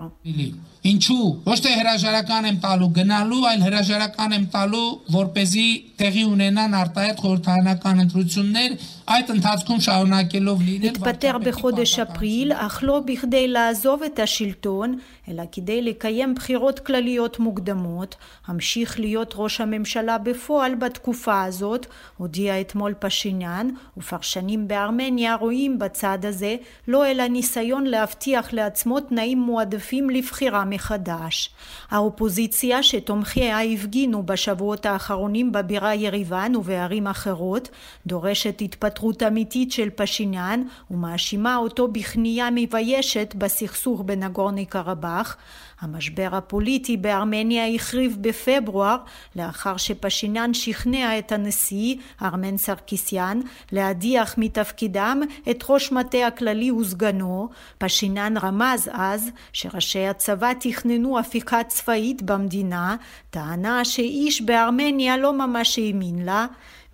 [SPEAKER 22] Ինչու ոչ թե հրաժարական եմ տալու գնալու, այլ հրաժարական եմ տալու, որպեսզի տեղի ունենան արտահայտ խորհրդարանական ընտրություններ, այդ ընթացքում շարունակելով
[SPEAKER 21] լինել התפטר בחודש אפריל, אך לא בכדי לעזוב את השלטון, אלא כדי לקיים בחירות כלליות מוקדמות, המשיך להיות ראש הממשלה בפועל בתקופה הזאת, הודיע אתמול פשיניאן, ופרשנים בארמניה רואים בצד הזה לא אלא ניסיון להבטיח לעצמו תנאים מועדפים לבחירה מחדש. האופוזיציה שתומכיה הפגינו בשבועות האחרונים בבירה יריבן ובערים אחרות, דורשת התפטרות אמיתית של פשיניאן ומאשימה אותו בכניעה מביישת בסכסוך בנגורני קרבאח. המשבר הפוליטי בארמניה החריב בפברואר לאחר שפשיניאן שכנע את הנשיא ארמן סרקיסיאן להדיח מתפקידם את ראש מטה הכללי וסגנו. פשיניאן רמז אז שראשי הצבא תכננו הפיכה צבאית במדינה, טענה שאיש בארמניה לא ממש האמין לה.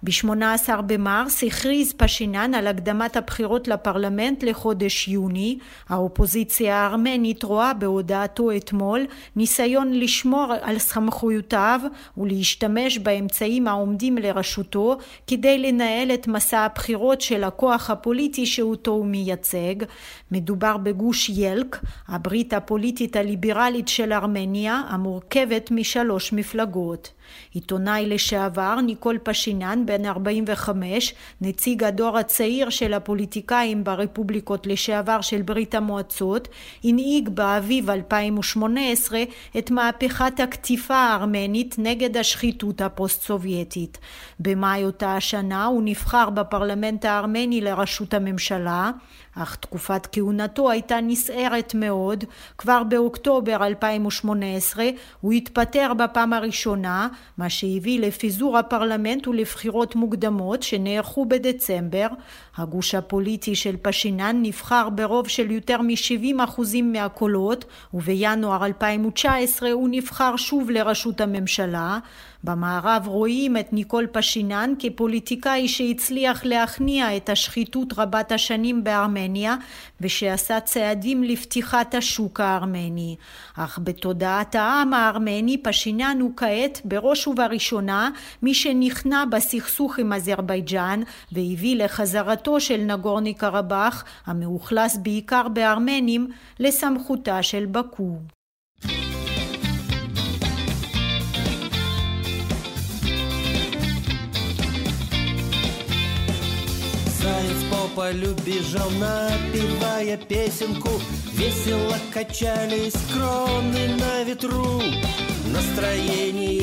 [SPEAKER 21] ב-18 במרס הכריז פשינן על הקדמת הבחירות לפרלמנט לחודש יוני. האופוזיציה הארמנית רואה בהודעתו אתמול ניסיון לשמור על סמכויותיו ולהשתמש באמצעים העומדים לרשותו כדי לנהל את מסע הבחירות של הכוח הפוליטי שאותו הוא מייצג. מדובר בגוש ילק, הברית הפוליטית הליברלית של ארמניה, המורכבת משלוש מפלגות. עיתונאי לשעבר ניקול פשיניאן בן 45 נציג הדור הצעיר של הפוליטיקאים ברפובליקות לשעבר של ברית המועצות הנהיג באביב 2018 את מהפכת הקטיפה הארמנית נגד השחיתות הפוסט סובייטית. במאי אותה השנה הוא נבחר בפרלמנט הארמני לראשות הממשלה אך תקופת כהונתו הייתה נסערת מאוד. כבר באוקטובר 2018 הוא התפטר בפעם הראשונה, מה שהביא לפיזור הפרלמנט ולבחירות מוקדמות שנערכו בדצמבר. הגוש הפוליטי של פשינן נבחר ברוב של יותר מ-70% מהקולות, ובינואר 2019 הוא נבחר שוב לראשות הממשלה. במערב רואים את ניקול פשינן כפוליטיקאי שהצליח להכניע את השחיתות רבת השנים בארמניה ושעשה צעדים לפתיחת השוק הארמני. אך בתודעת העם הארמני פשינן הוא כעת בראש ובראשונה מי שנכנע בסכסוך עם אזרבייג'אן והביא לחזרתו של נגורני קרבאח המאוכלס בעיקר בארמנים לסמכותה של בקו.
[SPEAKER 23] Заяц по полю бежал, напевая песенку Весело качались кроны на ветру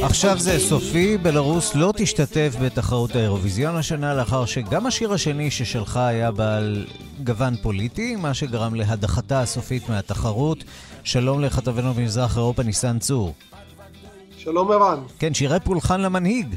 [SPEAKER 1] עכשיו זה סופי, בלרוס לא תשתתף בתחרות האירוויזיון השנה לאחר שגם השיר השני ששלחה היה בעל גוון פוליטי, מה שגרם להדחתה הסופית מהתחרות. שלום לכתבנו במזרח אירופה, ניסן צור.
[SPEAKER 24] שלום ערן.
[SPEAKER 1] כן, שירי פולחן למנהיג.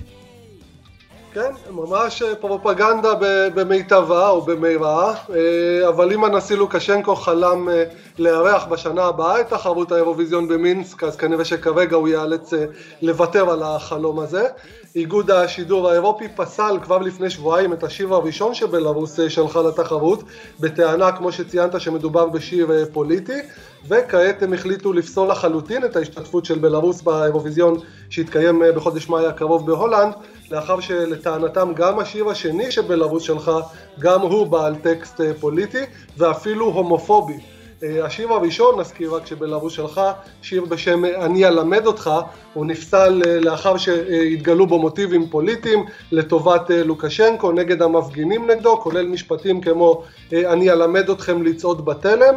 [SPEAKER 24] כן, ממש אה, פרופגנדה במיטבה או במירה, אה, אבל אם הנשיא לוקשנקו חלם אה, לארח בשנה הבאה את תחרות האירוויזיון במינסק, אז כנראה שכרגע הוא ייאלץ לוותר על החלום הזה. איגוד השידור האירופי פסל כבר לפני שבועיים את השיר הראשון שבלרוס שלחה לתחרות, בטענה, כמו שציינת, שמדובר בשיר פוליטי, וכעת הם החליטו לפסול לחלוטין את ההשתתפות של בלרוס באירוויזיון שהתקיים בחודש מאי הקרוב בהולנד. לאחר שלטענתם גם השיר השני שבלרוס שלך, גם הוא בעל טקסט אה, פוליטי ואפילו הומופובי. אה, השיר הראשון, נזכיר רק שבלרוס שלך, שיר בשם אני אלמד אותך, הוא נפסל אה, לאחר שהתגלו בו מוטיבים פוליטיים לטובת לוקשנקו, נגד המפגינים נגדו, כולל משפטים כמו אני אלמד אתכם לצעוד בתלם.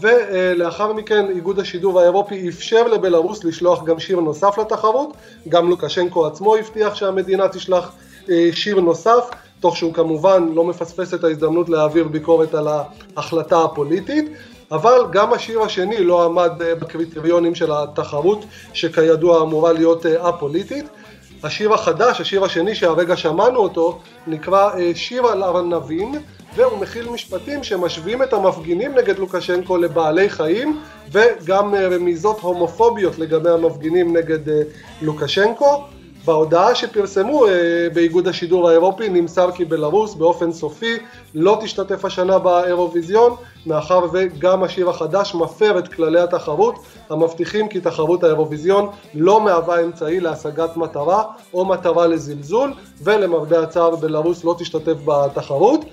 [SPEAKER 24] ולאחר מכן איגוד השידור האירופי אפשר לבלארוס לשלוח גם שיר נוסף לתחרות, גם לוקשנקו עצמו הבטיח שהמדינה תשלח אה, שיר נוסף, תוך שהוא כמובן לא מפספס את ההזדמנות להעביר ביקורת על ההחלטה הפוליטית, אבל גם השיר השני לא עמד אה, בקריטריונים של התחרות, שכידוע אמורה להיות א-פוליטית. אה, השיר החדש, השיר השני שהרגע שמענו אותו, נקרא שיר על ארנבים, והוא מכיל משפטים שמשווים את המפגינים נגד לוקשנקו לבעלי חיים וגם אה, רמיזות הומופוביות לגבי המפגינים נגד אה, לוקשנקו. בהודעה שפרסמו אה, באיגוד השידור האירופי נמסר כי בלרוס באופן סופי לא תשתתף השנה באירוויזיון מאחר וגם השיר החדש מפר את כללי התחרות המבטיחים כי תחרות האירוויזיון לא מהווה אמצעי להשגת מטרה או מטרה לזלזול ולמרבה הצער בלרוס לא תשתתף בתחרות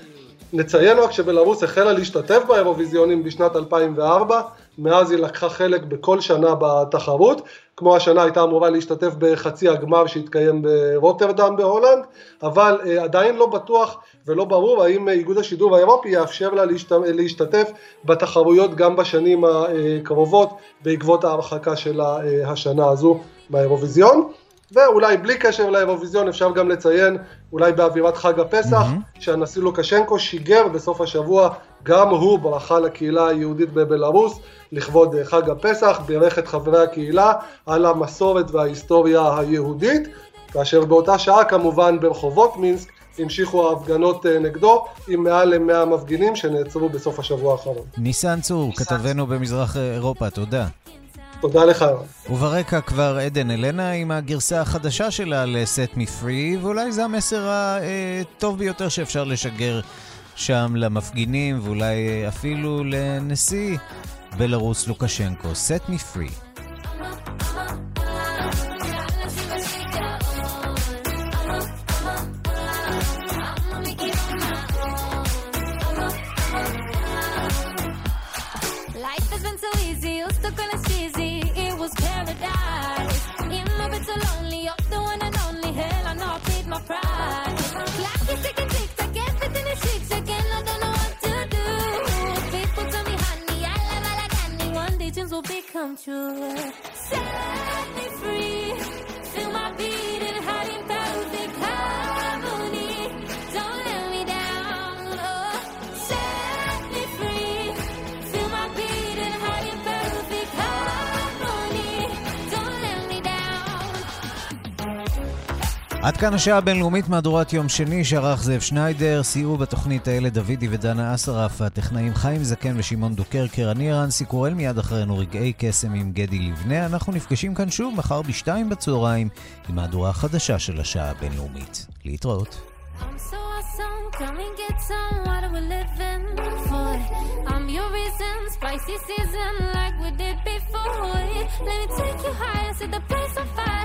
[SPEAKER 24] נציין רק שבלרוס החלה להשתתף באירוויזיונים בשנת 2004, מאז היא לקחה חלק בכל שנה בתחרות, כמו השנה הייתה אמורה להשתתף בחצי הגמר שהתקיים ברוטרדם בהולנד, אבל uh, עדיין לא בטוח ולא ברור האם איגוד השידור האירופי יאפשר לה להשת... להשתתף בתחרויות גם בשנים הקרובות בעקבות ההרחקה של השנה הזו באירוויזיון. ואולי בלי קשר לאירוויזיון אפשר גם לציין, אולי באווירת חג הפסח, mm-hmm. שהנשיא לוקשנקו שיגר בסוף השבוע גם הוא ברכה לקהילה היהודית בבלארוס לכבוד חג הפסח, בירך את חברי הקהילה על המסורת וההיסטוריה היהודית, כאשר באותה שעה כמובן ברחובות מינסק המשיכו ההפגנות אה, נגדו עם מעל ל-100 מפגינים שנעצרו בסוף השבוע האחרון.
[SPEAKER 1] ניסן צור, כתבנו במזרח אירופה, תודה.
[SPEAKER 24] תודה לך.
[SPEAKER 1] וברקע כבר עדן אלנה עם הגרסה החדשה שלה ל-Set Me Free, ואולי זה המסר הטוב ביותר שאפשר לשגר שם למפגינים, ואולי אפילו לנשיא בלרוס לוקשנקו. Set Me Free. Come true. Set me free, עד כאן השעה הבינלאומית מהדורת יום שני שערך זאב שניידר, סייעו בתוכנית האלה דוידי ודנה אסרף, הטכנאים חיים זקן ושמעון דוקרקר, אני רנסי קורל, מיד אחרינו רגעי קסם עם גדי לבנה. אנחנו נפגשים כאן שוב מחר בשתיים בצהריים עם מהדורה החדשה של השעה הבינלאומית. להתראות. spicy season like we did before. Let me take you higher to the place of fire.